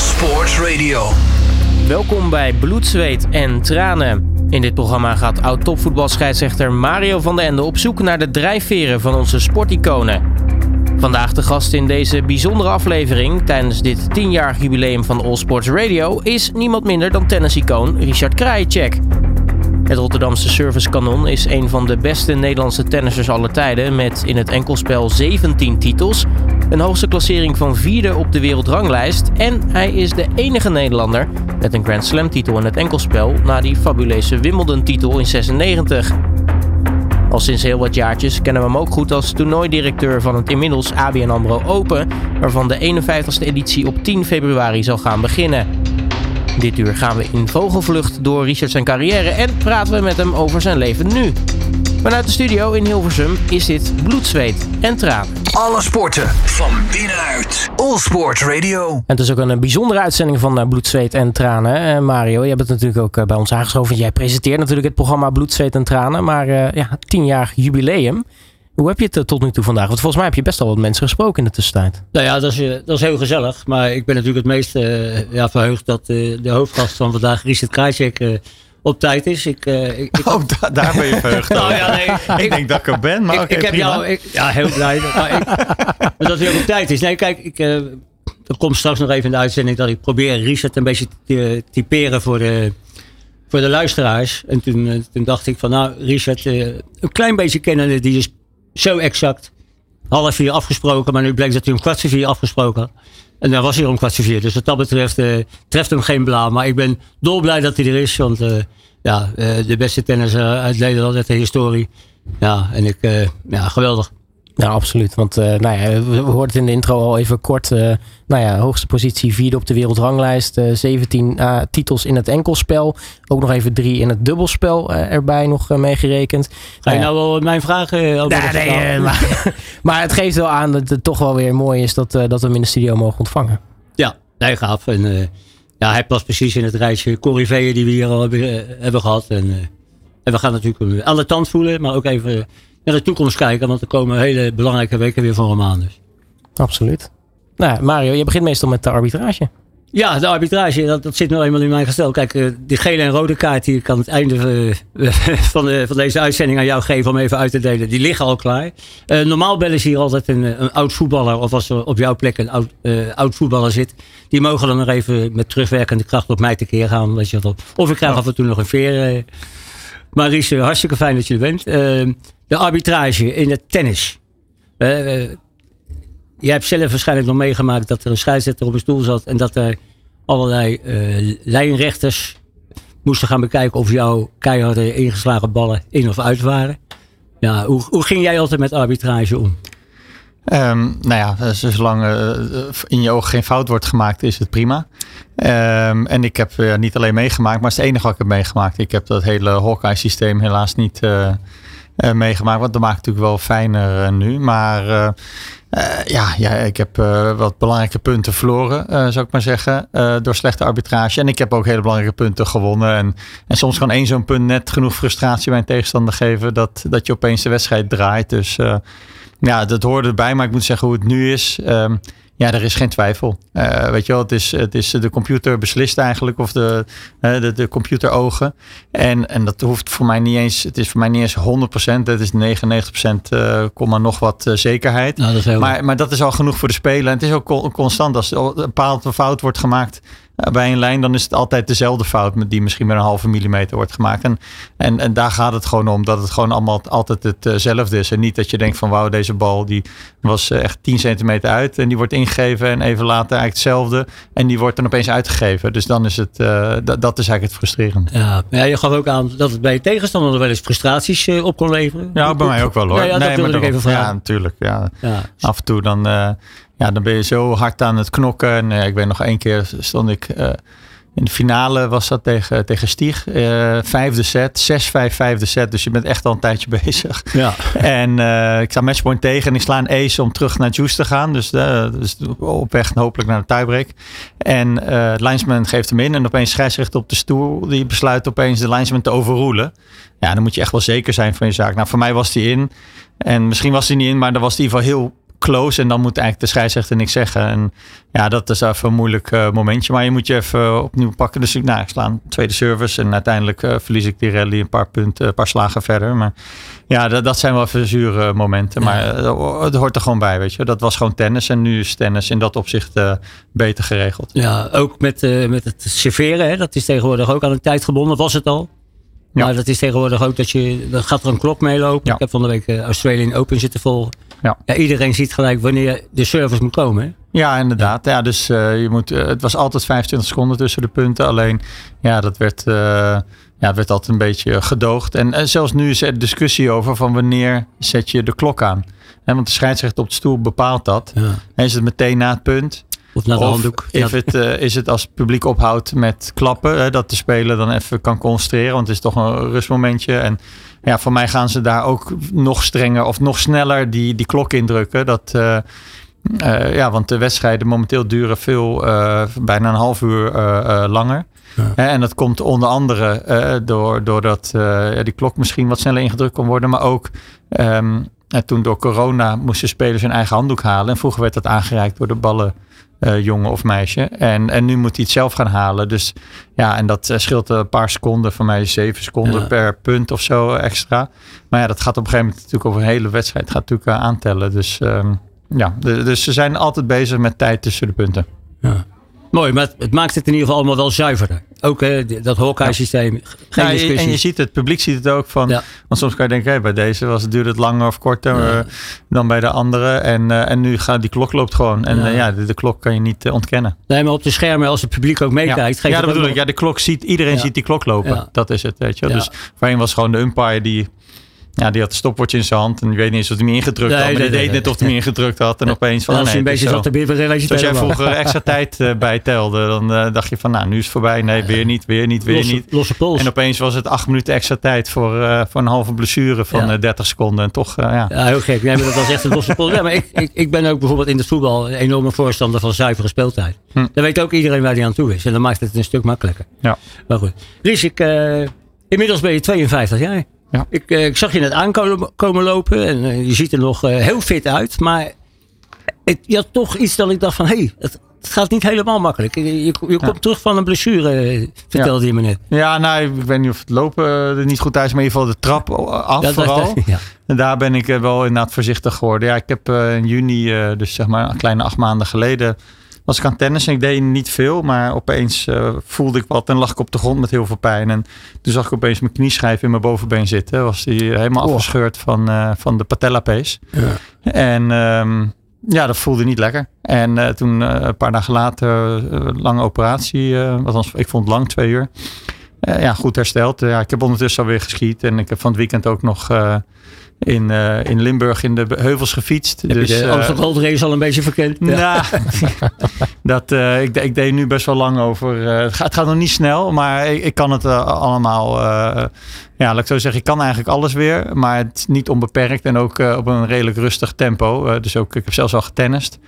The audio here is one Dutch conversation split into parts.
Sports Radio. Welkom bij Bloed, Zweet en Tranen. In dit programma gaat oud-topvoetbalscheidsrechter Mario van den Ende op zoek naar de drijfveren van onze sporticonen. Vandaag de gast in deze bijzondere aflevering tijdens dit 10-jarig jubileum van All Sports Radio is niemand minder dan tennisicoon Richard Krajicek. Het Rotterdamse servicekanon is een van de beste Nederlandse tennissers aller tijden met in het enkelspel 17 titels, een hoogste klassering van vierde op de wereldranglijst en hij is de enige Nederlander met een Grand Slam titel in het enkelspel na die fabuleuze Wimbledon titel in 96. Al sinds heel wat jaartjes kennen we hem ook goed als toernooidirecteur van het inmiddels ABN AMRO Open, waarvan de 51ste editie op 10 februari zal gaan beginnen. Dit uur gaan we in vogelvlucht door Richard zijn carrière en praten we met hem over zijn leven nu. Vanuit de studio in Hilversum is dit bloed, zweet en tranen. Alle sporten van binnenuit. All Sports Radio. En het is ook een bijzondere uitzending van eh, Bloed, Zweet en Tranen. Eh, Mario, jij bent natuurlijk ook eh, bij ons aangeschoven. Jij presenteert natuurlijk het programma Bloed, Zweet en Tranen. Maar uh, ja, tien jaar jubileum. Hoe heb je het tot nu toe vandaag? Want volgens mij heb je best wel wat mensen gesproken in de tussentijd. Nou ja, dat is, dat is heel gezellig. Maar ik ben natuurlijk het meest uh, ja, verheugd dat uh, de hoofdgast van vandaag, Richard Krajcek, uh, op tijd is. Ik, ik, ik oh, da daar ben je verheugd nou, ja, nee, Ik denk dat ik er ben, maar ik, okay, ik heb jou, ik, Ja, heel blij. maar ik, dat hij ook op tijd is. Nee, kijk, ik, er komt straks nog even in de uitzending dat ik probeer Richard een beetje te typeren voor de voor de luisteraars. En toen, toen dacht ik van nou, Richard, een klein beetje kennen, die is zo exact. Half vier afgesproken, maar nu blijkt dat hij om kwart vier afgesproken. En dan was hij om kwart vier. Dus wat dat betreft uh, treft hem geen blaam. Maar ik ben dolblij dat hij er is. Want uh, ja, uh, de beste tennisser uit Nederland, uit de historie. Ja, en ik, ja, geweldig. Ja, absoluut. Want uh, nou ja, we hoorden het in de intro al even kort. Uh, nou ja, hoogste positie, vierde op de wereldranglijst. Uh, 17 titels in het enkelspel. Ook nog even drie in het dubbelspel erbij nog meegerekend. Ga je nou, nou wel mijn vragen over nee, nee, maar, maar, het geeft wel aan dat het toch wel weer mooi is dat, dat we hem in de studio mogen ontvangen. Ja, nee, gaaf. En ja, hij past precies in het rijtje Corriveeën die we hier al hebben, hebben gehad. En, en we gaan natuurlijk de tand voelen, maar ook even naar de toekomst kijken. Want er komen hele belangrijke weken weer van Romaan. Dus. Absoluut. Nou, Mario, je begint meestal met de arbitrage. Ja, de arbitrage, dat, dat zit nou eenmaal in mijn gestel. Kijk, uh, die gele en rode kaart die ik aan het einde uh, van, de, van deze uitzending aan jou geef om even uit te delen, die liggen al klaar. Uh, normaal bellen ze hier altijd een, een, oud voetballer, of als er op jouw plek een oud, oud voetballer zit, die mogen dan nog even met terugwerkende kracht op mij tekeer gaan. Weet je, of ik krijg af en toe nog een veer. Maar Ries, hartstikke fijn dat je er bent de arbitrage in het tennis. Uh, jij hebt zelf waarschijnlijk nog meegemaakt dat er een scheidsrechter op een stoel zat en dat er allerlei uh, lijnrechters moesten gaan bekijken of jouw keiharde ingeslagen ballen in of uit waren. Ja, hoe, hoe ging jij altijd met arbitrage om? Um, nou ja, zolang uh, in je ogen geen fout wordt gemaakt, is het prima. Um, en ik heb niet alleen meegemaakt, maar het is het enige wat ik heb meegemaakt. Ik heb dat hele Hawkeye-systeem helaas niet meegemaakt. Want dat maakt natuurlijk wel fijner uh, nu. Maar uh, ja, ja, ik heb wat belangrijke punten verloren, zou ik maar zeggen. door slechte arbitrage. En ik heb ook hele belangrijke punten gewonnen. En, en soms kan één zo'n punt net genoeg frustratie bij een tegenstander geven. Dat, dat je opeens de wedstrijd draait. Dus ja, dat hoorde erbij. Maar ik moet zeggen hoe het nu is. Um, ja, er is geen twijfel. Uh, weet je wel, het is, het is de computer beslist eigenlijk, of de, de, de computerogen. En, en dat hoeft voor mij niet eens, het is voor mij niet eens 100%, het is 99%, uh, komma nog wat zekerheid. Nou, dat maar, maar dat is al genoeg voor de speler. En het is ook constant, als een bepaalde fout wordt gemaakt, bij een lijn, dan is het altijd dezelfde fout die misschien met een halve millimeter wordt gemaakt. En, en, en daar gaat het gewoon om, dat het gewoon allemaal altijd hetzelfde is. En niet dat je denkt van wauw, deze bal die was echt 10 centimeter uit en die wordt ingegeven en even later eigenlijk hetzelfde. En die wordt dan opeens uitgegeven. Dus dan is het, uh, dat is eigenlijk het frustrerende. Ja, ja, je gaf ook aan dat het bij je tegenstander wel eens frustraties uh, op kon leveren. Ja, bij mij ook wel hoor. Ja, ja, nee, dat ik even vragen. Ja, natuurlijk. Ja. ja. Af en toe dan... Uh, ja, dan ben je zo hard aan het knokken. En uh, ik weet nog één keer stond ik uh, in de finale was dat tegen, tegen Stieg. Uh, vijfde set, 6-5 vijfde set. Dus je bent echt al een tijdje bezig. Ja. En ik sta matchpoint tegen en ik sla een ace om terug naar Juice te gaan. Dus, dus op weg hopelijk naar de tiebreak. En het linesman geeft hem in en opeens scheidsrechter op de stoel. Die besluit opeens de linesman te overroelen. Ja, dan moet je echt wel zeker zijn van je zaak. Nou, voor mij was die in. En misschien was hij niet in, maar dan was hij in ieder geval heel close. En dan moet eigenlijk de scheidsrechter niks zeggen. En ja, dat is even een moeilijk uh, momentje. Maar je moet je even opnieuw pakken. Dus ik, nou, ik sla een tweede service. En uiteindelijk uh, verlies ik die rally een paar punten, een paar slagen verder. Maar ja, dat, dat zijn wel even zure momenten. Maar uh, het hoort er gewoon bij, weet je. Dat was gewoon tennis. En nu is tennis in dat opzicht beter geregeld. Ja, ook met, met het serveren. Hè? Dat is tegenwoordig ook aan de tijd gebonden. Was het al? Ja. Maar dat is tegenwoordig ook dat je, dan gaat er een klok meelopen. Ja. Ik heb van de week Australian Open zitten volgen. Ja. ja. iedereen ziet gelijk wanneer de service moet komen. Hè? Ja, inderdaad. Ja, dus uh, je moet, uh, het was altijd 25 seconden tussen de punten. Alleen, ja, dat werd, uh, ja, werd altijd een beetje gedoogd. En zelfs nu is er discussie over van wanneer zet je de klok aan. En want de scheidsrechter op de stoel bepaalt dat. Ja. En is het meteen na het punt? Of naar de handdoek. Is, het, is het als het publiek ophoudt met klappen, dat de speler dan even kan concentreren. Want het is toch een rustmomentje. En ja, voor mij gaan ze daar ook nog strenger of nog sneller die, die klok indrukken. Dat, uh, uh, ja, want de wedstrijden momenteel duren veel, uh, bijna een half uur langer. Ja. En dat komt onder andere door, doordat die klok misschien wat sneller ingedrukt kon worden. Maar ook um, toen door corona moesten spelers hun eigen handdoek halen. En vroeger werd dat aangereikt door de ballen uh, jongen of meisje. En, en nu moet hij het zelf gaan halen. Dus ja, en dat uh, scheelt een paar seconden, van mij zeven seconden per punt of zo extra. Maar ja, dat gaat op een gegeven moment natuurlijk over een hele wedstrijd gaat natuurlijk uh, aantellen. Dus um, ja, de, dus ze zijn altijd bezig met tijd tussen de punten. Ja. Mooi, maar het maakt het in ieder geval allemaal wel zuiverder. Ook hè, dat Hawkeye-systeem. Ja. en je ziet het, het publiek ziet het ook van. Want soms kan je denken, hey, bij deze was het, duurde het langer of korter uh, dan bij de andere. En, uh, en nu gaat die klok loopt gewoon. En ja, de, de, klok kan je niet ontkennen. Nee, maar op de schermen, als het publiek ook meekijkt. Ja, dat bedoel ik. Ja, de klok ziet, iedereen ziet die klok lopen. Dat is het, weet je. Dus voorheen was gewoon de umpire die ja, die had een stopwatch in zijn hand en die weet niet eens of hij hem ingedrukt had. Maar die deed net of hij hem ingedrukt had. En opeens van, als nee, een beetje zat te bibberen, Als jij vroeger extra tijd uh, bijtelde, dan uh, dacht je van, nou, nu is het voorbij. Nee, weer niet, weer niet, weer losse, niet. Losse pols. En opeens was het acht minuten extra tijd voor, uh, voor een halve blessure van ja. 30 seconden. En toch, ja. Ja, heel gek. Nee, maar dat was echt een losse pols. Ja, maar ik, ik, ik ben ook bijvoorbeeld in het voetbal een enorme voorstander van zuivere speeltijd. Hm. Dan weet ook iedereen waar hij aan toe is. En dan maakt het een stuk makkelijker. Ja. Maar goed. Ries, ik, inmiddels ben je 52 jaar. Ja. Ik, ik, zag je net aankomen lopen en uh, je ziet er nog uh, heel fit uit. Maar het, je had toch iets dat ik dacht van, hé, hey, het, het, gaat niet helemaal makkelijk. Je, je, je komt terug van een blessure, vertelde je me net. Ja, nou, ik weet niet of het lopen er niet goed is, maar in ieder geval de trap af ja, vooral. Dat, en daar ben ik wel inderdaad voorzichtig geworden. Ja, ik heb in juni, dus zeg maar een kleine acht maanden geleden was ik aan tennis en ik deed niet veel, maar opeens uh, voelde ik wat en lag ik op de grond met heel veel pijn. En toen zag ik opeens mijn knieschijf in mijn bovenbeen zitten. Was die helemaal oh. afgescheurd van, uh, van de patellapees. Ja. En um, ja, dat voelde niet lekker. En uh, toen een paar dagen later, lange operatie, althans ik vond het lang, twee uur. ja, goed hersteld. ja, ik heb ondertussen alweer geschiet en ik heb van het weekend ook nog in, uh, in Limburg in de heuvels gefietst. Heb dus, je de uh, Amsterdam race al een beetje verkend? Ja. Nou, dat, uh, ik, ik deed nu best wel lang over. het, gaat, het gaat nog niet snel, maar ik, ik kan het allemaal ja, laat ik zo zeggen, ik kan eigenlijk alles weer, maar het is niet onbeperkt en ook op een redelijk rustig tempo. Dus ook, ik heb zelfs al getennist.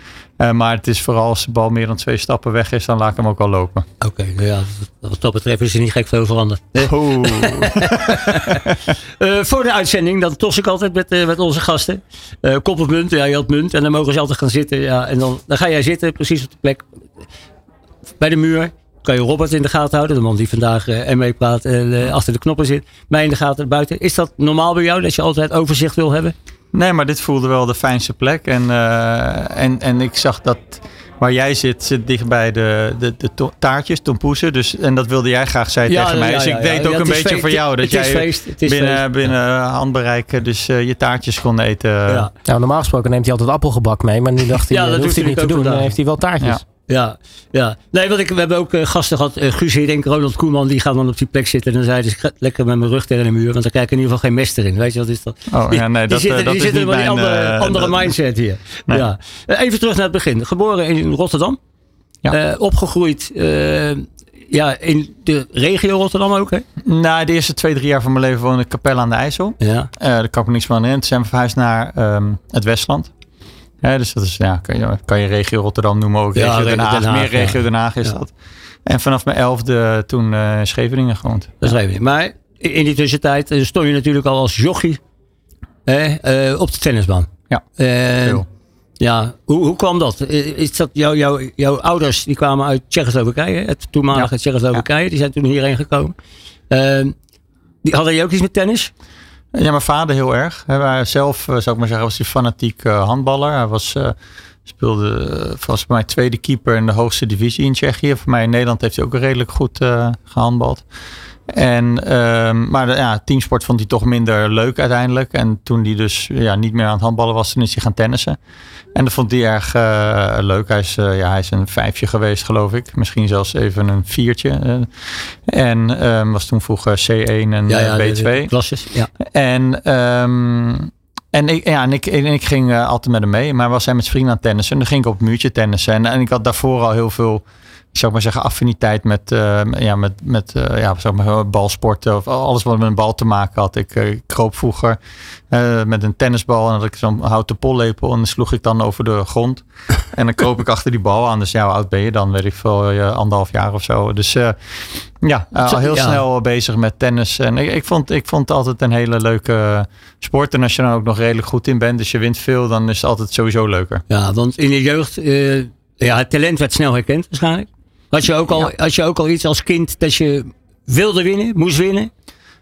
Uh, maar het is vooral als de bal meer dan twee stappen weg is, dan laat ik hem ook al lopen. Oké, okay, nou ja, wat dat betreft is er niet gek veel veranderd. Oh. voor de uitzending, dan tos ik altijd met, met onze gasten. kop of munt, ja, je had munt en dan mogen ze altijd gaan zitten. Ja, en dan, dan ga jij zitten, precies op de plek bij de muur kan je Robert in de gaten houden, de man die vandaag uh, ermee praat en uh, achter de knoppen zit. Mij in de gaten buiten. Is dat normaal bij jou dat je altijd overzicht wil hebben? Nee, maar dit voelde wel de fijnste plek. En, uh, en, en ik zag dat waar jij zit, zit dichtbij de, de, de to taartjes, tompoesen. Dus, en dat wilde jij graag, zei ja, tegen mij. dus ja, ik deed ook een beetje voor jou. Dat jij feest, binnen, binnen handbereik dus je taartjes kon eten. Ja. Nou, normaal gesproken neemt hij altijd appelgebak mee. Maar nu dacht hij, ja, dat hoeft hij niet te doen. Dan heeft hij wel taartjes. Ja, ja. Nee, want ik, we hebben ook uh, gasten gehad. Uh, Guus Hiddink, Ronald Koeman, die gaan dan op die plek zitten. En dan zei hij, lekker met mijn rug tegen de muur. Want dan krijg ik in ieder geval geen mester in. Weet je wat is dat? Oh, ja, nee, die, dat, zitten, dat die zitten met die andere, andere dat, mindset hier. Nee. Ja. Even terug naar het begin. Geboren in Rotterdam. Ja. Uh, opgegroeid ja, in de regio Rotterdam ook, hè? Nou, de eerste twee, drie jaar van mijn leven woonde ik Capelle aan de IJssel. Ja. daar kan ik me niks van herinneren. Toen zijn we verhuisd naar um, het Westland. Ja, dus dat is, ja, kan je, kan je regio Rotterdam noemen ook. Ja, regio Den Haag, Den Haag meer regio ja. Den Haag is ja. dat. En vanaf mijn elfde toen uh, Scheveningen gewoond. Dat Scheveningen. Maar in die tussentijd uh, stond je natuurlijk al als jochie uh, op de tennisbaan. Ja, veel. Ja, hoe, hoe kwam dat? Is dat jouw jouw jouw ouders die kwamen uit Tsjechoslowakije, het toenmalige Ja. Tsjechoslowakije, die zijn toen hierheen gekomen. Ehm, die, hadden je ook iets met tennis? Ja, mijn vader heel erg. Hij zelf, eh, zou ik maar zeggen, was hij fanatiek eh, handballer. Hij was, eh, speelde volgens mij tweede keeper in de hoogste divisie in Tsjechië. Voor mij in Nederland heeft hij ook redelijk goed eh, gehandbald. En, ehm, maar de, ja, teamsport vond hij toch minder leuk uiteindelijk. En toen hij dus ja, niet meer aan het handballen was, toen is hij gaan tennissen. En dat vond hij erg eh, leuk. Hij is, eh, ja, hij is een vijfje geweest, geloof ik. Misschien zelfs even een viertje. eh. en ehm, was toen vroeger C1 en eh, de- B2. de klasses. Ja. En, ehm, en, ik, ja, en, ik, en ik ging altijd met hem mee. Maar was hij met zijn vrienden aan tennissen. En dan ging ik op het muurtje tennissen. En, en ik had daarvoor al heel veel, ik zou maar zeggen, affiniteit met, eh, ja, met, met eh, ja, zeg maar, balsporten. Of alles wat met een bal te maken had. Ik, ik kroop vroeger met een tennisbal. En had ik zo'n houten pollepel. En dan sloeg ik dan over de grond. En dan kroop ik achter die bal aan. Dus ja, hoe oud ben je dan? Weet ik veel, anderhalf jaar of zo. Dus ja, al heel Ja. snel bezig met tennis. En ik, ik, vond, ik vond het altijd een hele leuke sport. En als je dan ook nog redelijk goed in bent, dus je wint veel, dan is het altijd sowieso leuker. ja, want in je jeugd, ja, het talent werd snel herkend waarschijnlijk. Had je, ook al, Ja. had je ook al iets als kind dat je wilde winnen, moest winnen?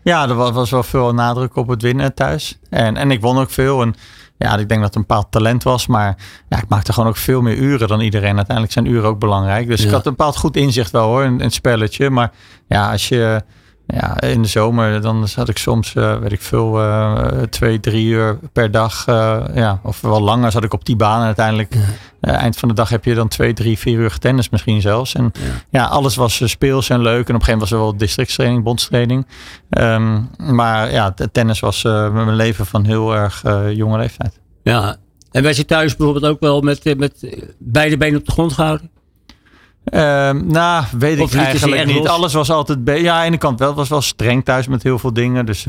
Ja, er was, was wel veel nadruk op het winnen thuis. En, en ik won ook veel. En ja, ik denk dat het een bepaald talent was. Maar ja, ik maakte gewoon ook veel meer uren dan iedereen. Uiteindelijk zijn uren ook belangrijk. Dus ik had een bepaald goed inzicht wel hoor, in, in het spelletje. Maar ja, als je ja, in de zomer, dan zat ik soms, eh, weet ik veel, eh, twee, drie uur per dag. eh, ja, of wel langer zat ik op die baan. En uiteindelijk, eh, eind van de dag heb je dan twee, drie, vier uur tennis misschien zelfs. En ja, alles was speels en leuk. En op een gegeven moment was er wel districtstraining, bondstraining. Ehm, maar ja, tennis was mijn leven van heel erg jonge leeftijd. Ja. En werd je thuis bijvoorbeeld ook wel met, met beide benen op de grond gehouden? Ehm, nou, weet Of ik eigenlijk niet. Alles was altijd... be- Ja, aan de ene kant wel. Was wel streng thuis met heel veel dingen. Dus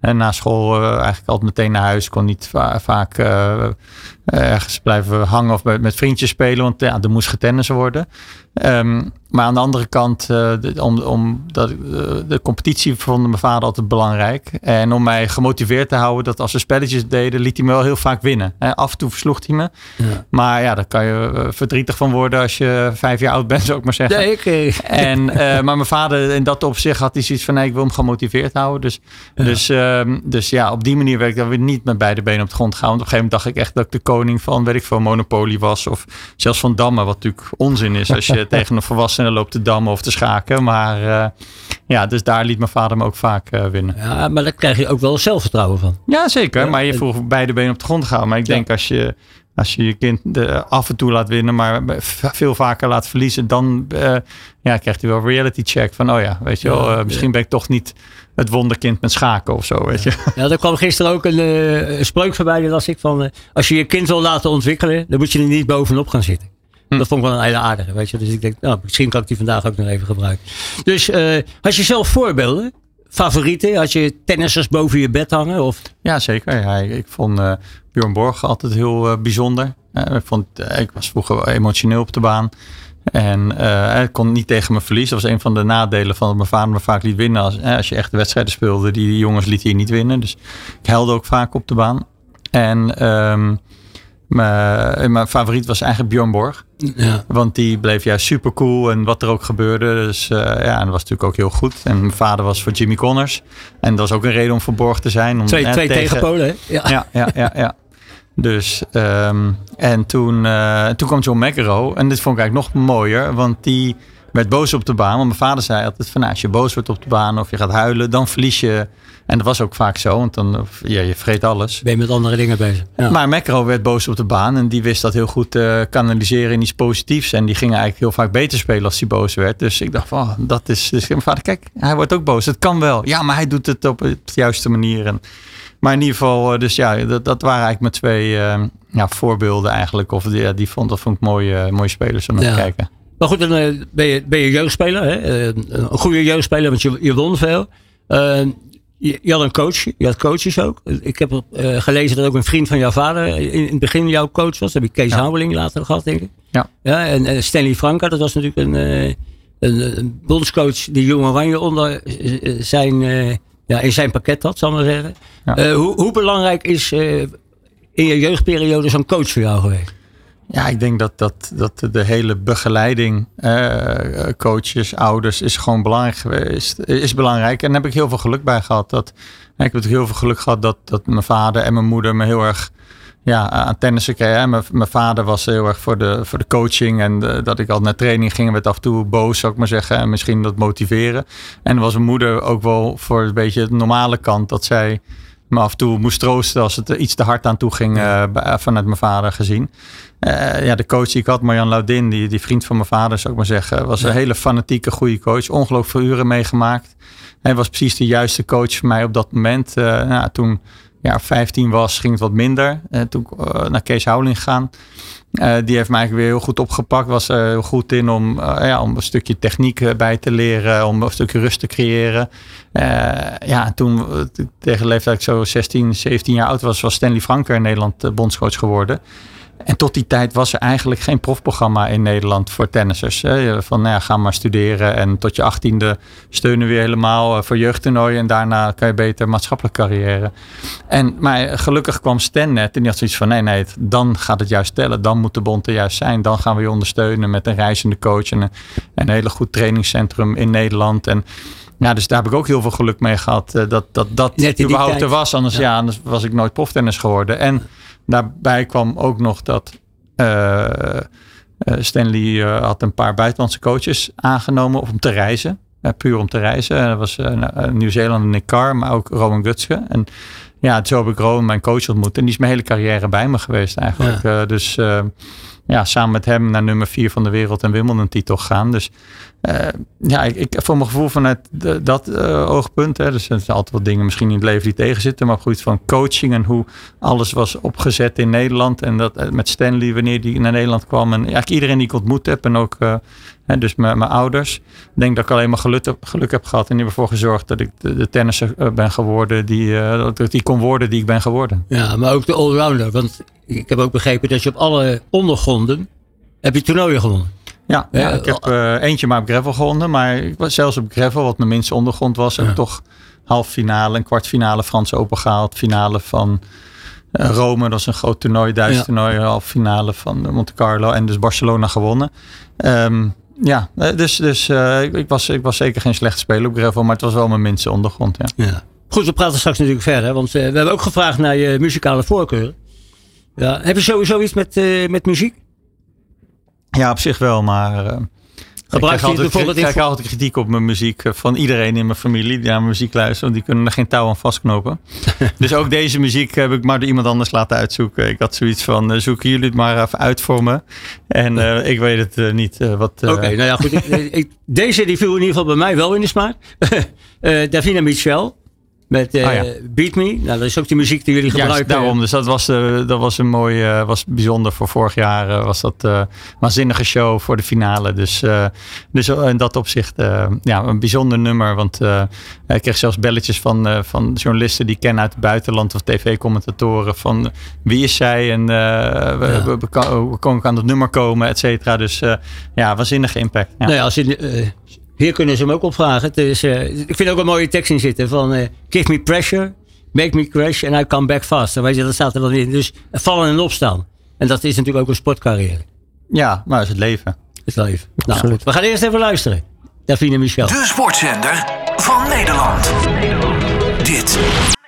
en na school eh, eigenlijk altijd meteen naar huis. Kon niet va- vaak eh, ergens blijven hangen of met, vriendjes spelen. Want ja, er moest getennissen worden. Ehm, maar aan de andere kant, eh, de, om, om dat, eh, de competitie vond mijn vader altijd belangrijk. En om mij gemotiveerd te houden dat als we spelletjes deden, liet hij me wel heel vaak winnen. Af en toe versloeg hij me. Ja. Maar ja, daar kan je eh, verdrietig van worden als je vijf jaar oud bent, zou ik maar zeggen. Nee, En, maar mijn vader in dat opzicht had hij zoiets van nee, ik wil hem gemotiveerd houden. Dus ja, dus, ehm, dus ja op die manier werd ik dan weer niet met beide benen op de grond gaan. Want op een gegeven moment dacht ik echt dat ik de koning van, weet ik veel, Monopoly was. Of zelfs van dammen, wat natuurlijk onzin is als je tegen een volwassene loopt te dammen of te schaken. Maar eh, ja, dus daar liet mijn vader me ook vaak eh, winnen. ja, maar daar krijg je ook wel zelfvertrouwen van. Ja, zeker. Ja, maar je vroeg beide benen op de grond gaan. Maar ik Ja. denk als je, als je je kind de, af en toe laat winnen, maar veel vaker laat verliezen, dan eh, ja, krijgt hij wel reality check van, oh ja, weet je wel, eh, misschien ben ik toch niet het wonderkind met schaken of zo, weet je. Ja, er kwam gisteren ook een, eh, een spreuk voorbij, die las ik van, eh, als je je kind wil laten ontwikkelen, dan moet je er niet bovenop gaan zitten. Hm. Dat vond ik wel een hele aardige, weet je. Dus ik denk, nou, misschien kan ik die vandaag ook nog even gebruiken. Dus eh, had je zelf voorbeelden? Favorieten? Had je tennissers boven je bed hangen? Of, Ja, zeker. Ja, ik, vond eh Björn Borg altijd heel eh, bijzonder. Ik, vond, eh, ik was vroeger emotioneel op de baan. En ik kon niet tegen me verliezen. Dat was een van de nadelen van dat mijn vader me vaak liet winnen. Als, als je echt de wedstrijden speelde, die, jongens liet je niet winnen. Dus ik huilde ook vaak op de baan. En ehm, mijn, mijn favoriet was eigenlijk Björn Borg. ja. Want die bleef juist super cool en wat er ook gebeurde. Dus eh, ja, en dat was natuurlijk ook heel goed. En mijn vader was voor Jimmy Connors. En dat was ook een reden om voor Borg te zijn. Om, Twee, twee tegen- tegenpolen, hè? Ja. ja, ja, ja, ja. Dus, ehm, en toen, eh, toen kwam John McEnroe. En dit vond ik eigenlijk nog mooier, want die werd boos op de baan. Want mijn vader zei altijd van, nou, als je boos wordt op de baan of je gaat huilen, dan verlies je. En dat was ook vaak zo, want dan, ja, je vreet alles. Ben je met andere dingen bezig? Ja. Maar McEnroe werd boos op de baan en die wist dat heel goed eh, kanaliseren in iets positiefs. En die ging eigenlijk heel vaak beter spelen als hij boos werd. Dus ik dacht van, oh, dat is... Dus mijn vader, kijk, hij wordt ook boos. Het kan wel. Ja, maar hij doet het op de juiste manier. En, maar in ieder geval, eh, dus ja, dat, dat waren eigenlijk mijn twee eh, ja, voorbeelden eigenlijk. Of die, ja, die vond, dat vond ik mooie, mooie spelers om naar te kijken. Maar goed, dan eh, ben, je, ben je jeugdspeler. Hè? Eh, een goede jeugdspeler, want je, je won veel. Eh, je, je had een coach. Je had coaches ook. Ik heb gelezen dat ook een vriend van jouw vader in, in het begin jouw coach was. Dat heb ik Kees Ja. Houweling later gehad, denk ik. Ja. ja en, en Stanley Franka, dat was natuurlijk een, een, een bondscoach die Jong Oranje onder zijn, ja, in zijn pakket had, zal ik maar zeggen. Ja. Hoe, hoe belangrijk is in je jeugdperiode zo'n coach voor jou geweest? Ja, ik denk dat, dat, dat de hele begeleiding, eh, coaches, ouders, is gewoon belangrijk geweest. Is belangrijk. En daar heb ik heel veel geluk bij gehad. Dat, ik heb heel veel geluk gehad dat, dat mijn vader en mijn moeder me heel erg ja, aan tennissen kregen. Mijn, mijn vader was heel erg voor de, voor de coaching. En dat ik al naar training ging, werd af en toe boos, zou ik maar zeggen. En misschien dat motiveren. En was mijn moeder ook wel voor een beetje de normale kant. Dat zij me af en toe moest troosten als het iets te hard aan toe ging uh, vanuit mijn vader gezien. Uh, ja, de coach die ik had, Marjan Laudin, die, die vriend van mijn vader, zou ik maar zeggen, was een hele fanatieke, goede coach. Ongelooflijk veel uren meegemaakt. Hij was precies de juiste coach voor mij op dat moment. Uh, nou, toen ja, 15 was, ging het wat minder. toen naar Kees Houweling gegaan. Uh, die heeft mij eigenlijk weer heel goed opgepakt. Was er heel goed in om, uh, ja, om een stukje techniek bij te leren. Om een stukje rust te creëren. Uh, ja, toen tegen de leeftijd ik zo 16, 17 jaar oud was, was Stanley Franker in Nederland bondscoach geworden. En tot die tijd was er eigenlijk geen profprogramma in Nederland voor tennissers. Van nou ja, ga maar studeren en tot je achttiende steunen we helemaal voor jeugdtoernooien. En daarna kan je beter maatschappelijke carrière. En, maar gelukkig kwam Stan net en die had zoiets van nee, nee, dan gaat het juist tellen. Dan moet de bond er juist zijn. Dan gaan we je ondersteunen met een reizende coach en een, een hele goed trainingscentrum in Nederland. En ja, dus daar heb ik ook heel veel geluk mee gehad. Dat dat, dat überhaupt er was. Anders, ja. anders was ik nooit proftennis geworden. En Daarbij kwam ook nog dat uh, Stanley uh, had een paar buitenlandse coaches aangenomen om te reizen. puur om te reizen. Dat was Nieuw-Zeeland Nick Carr, maar ook Rowan Gutske. En ja, zo heb ik Rowan, mijn coach, ontmoet. En die is mijn hele carrière bij me geweest eigenlijk. Ja. dus ja, samen met hem naar nummer vier van de wereld en Wimbledon titel gaan. Dus uh, ja, ik, ik, voor mijn gevoel vanuit dat uh, oogpunt. Hè, dus er zijn altijd wat dingen misschien in het leven die tegenzitten. Maar goed, van coaching en hoe alles was opgezet in Nederland. En dat eh, met Stanley, wanneer die naar Nederland kwam. En eigenlijk iedereen die ik ontmoet heb. En ook hè, dus mijn, ouders. Ik denk dat ik alleen maar geluk, geluk heb gehad. En die hebben ervoor gezorgd dat ik de, tennisser ben geworden. Die, dat die kon worden die ik ben geworden. Ja, maar ook de allrounder. Want ik heb ook begrepen dat je op alle ondergronden heb je toernooien gewonnen. Ja, ja, ik heb uh, eentje maar op gravel gewonnen. Maar ik was zelfs op gravel, wat mijn minste ondergrond was, heb ik toch half finale, een kwartfinale Frans Open gehaald. Finale van uh, Rome, dat was een groot toernooi, Duits ja. toernooi. Half finale van Monte Carlo en dus Barcelona gewonnen. Um, ja, dus, dus uh, ik, was, ik was zeker geen slechte speler op gravel, maar het was wel mijn minste ondergrond. Ja. ja. Goed, we praten straks natuurlijk verder, want we hebben ook gevraagd naar je muzikale voorkeur. Ja, heb je sowieso iets met, met muziek? Ja, op zich wel, maar. Uh, ik krijg, altijd, ik krijg altijd kritiek op mijn muziek van iedereen in mijn familie die naar mijn muziek luistert. Want die kunnen er geen touw aan vastknopen. dus ook deze muziek heb ik maar door iemand anders laten uitzoeken. Ik had zoiets van, uh, zoeken jullie het maar even uit voor me. En uh, ik weet het uh, niet. wat. Oké, okay, nou ja, goed. ik, deze die viel in ieder geval bij mij wel in de smaak. Davina Michel. Met uh, Beat Me. Nou, dat is ook die muziek die jullie gebruiken. daarom. Dus dat was, uh, dat was een mooi, uh, was bijzonder voor vorig jaar. was dat een waanzinnige show voor de finale. Dus, dus in dat opzicht ja, een bijzonder nummer. Want ik kreeg zelfs belletjes van, van journalisten die kennen uit het buitenland of tv-commentatoren. Van wie is zij en ja. we, we, we, we, aan het nummer komen, et cetera. Dus ja, waanzinnige impact. Ja. Nou ja, als je hier kunnen ze hem ook opvragen. Dus, uh, ik vind ook een mooie tekst in zitten van uh, give me pressure, make me crash and I come back faster. Weet je, dat staat er dan in. Dus vallen en opstaan. En dat is natuurlijk ook een sportcarrière. Ja, maar het is het leven. Het leven. Nou, Absoluut. We gaan eerst even luisteren. Davine Michel. De sportzender van Nederland. Dit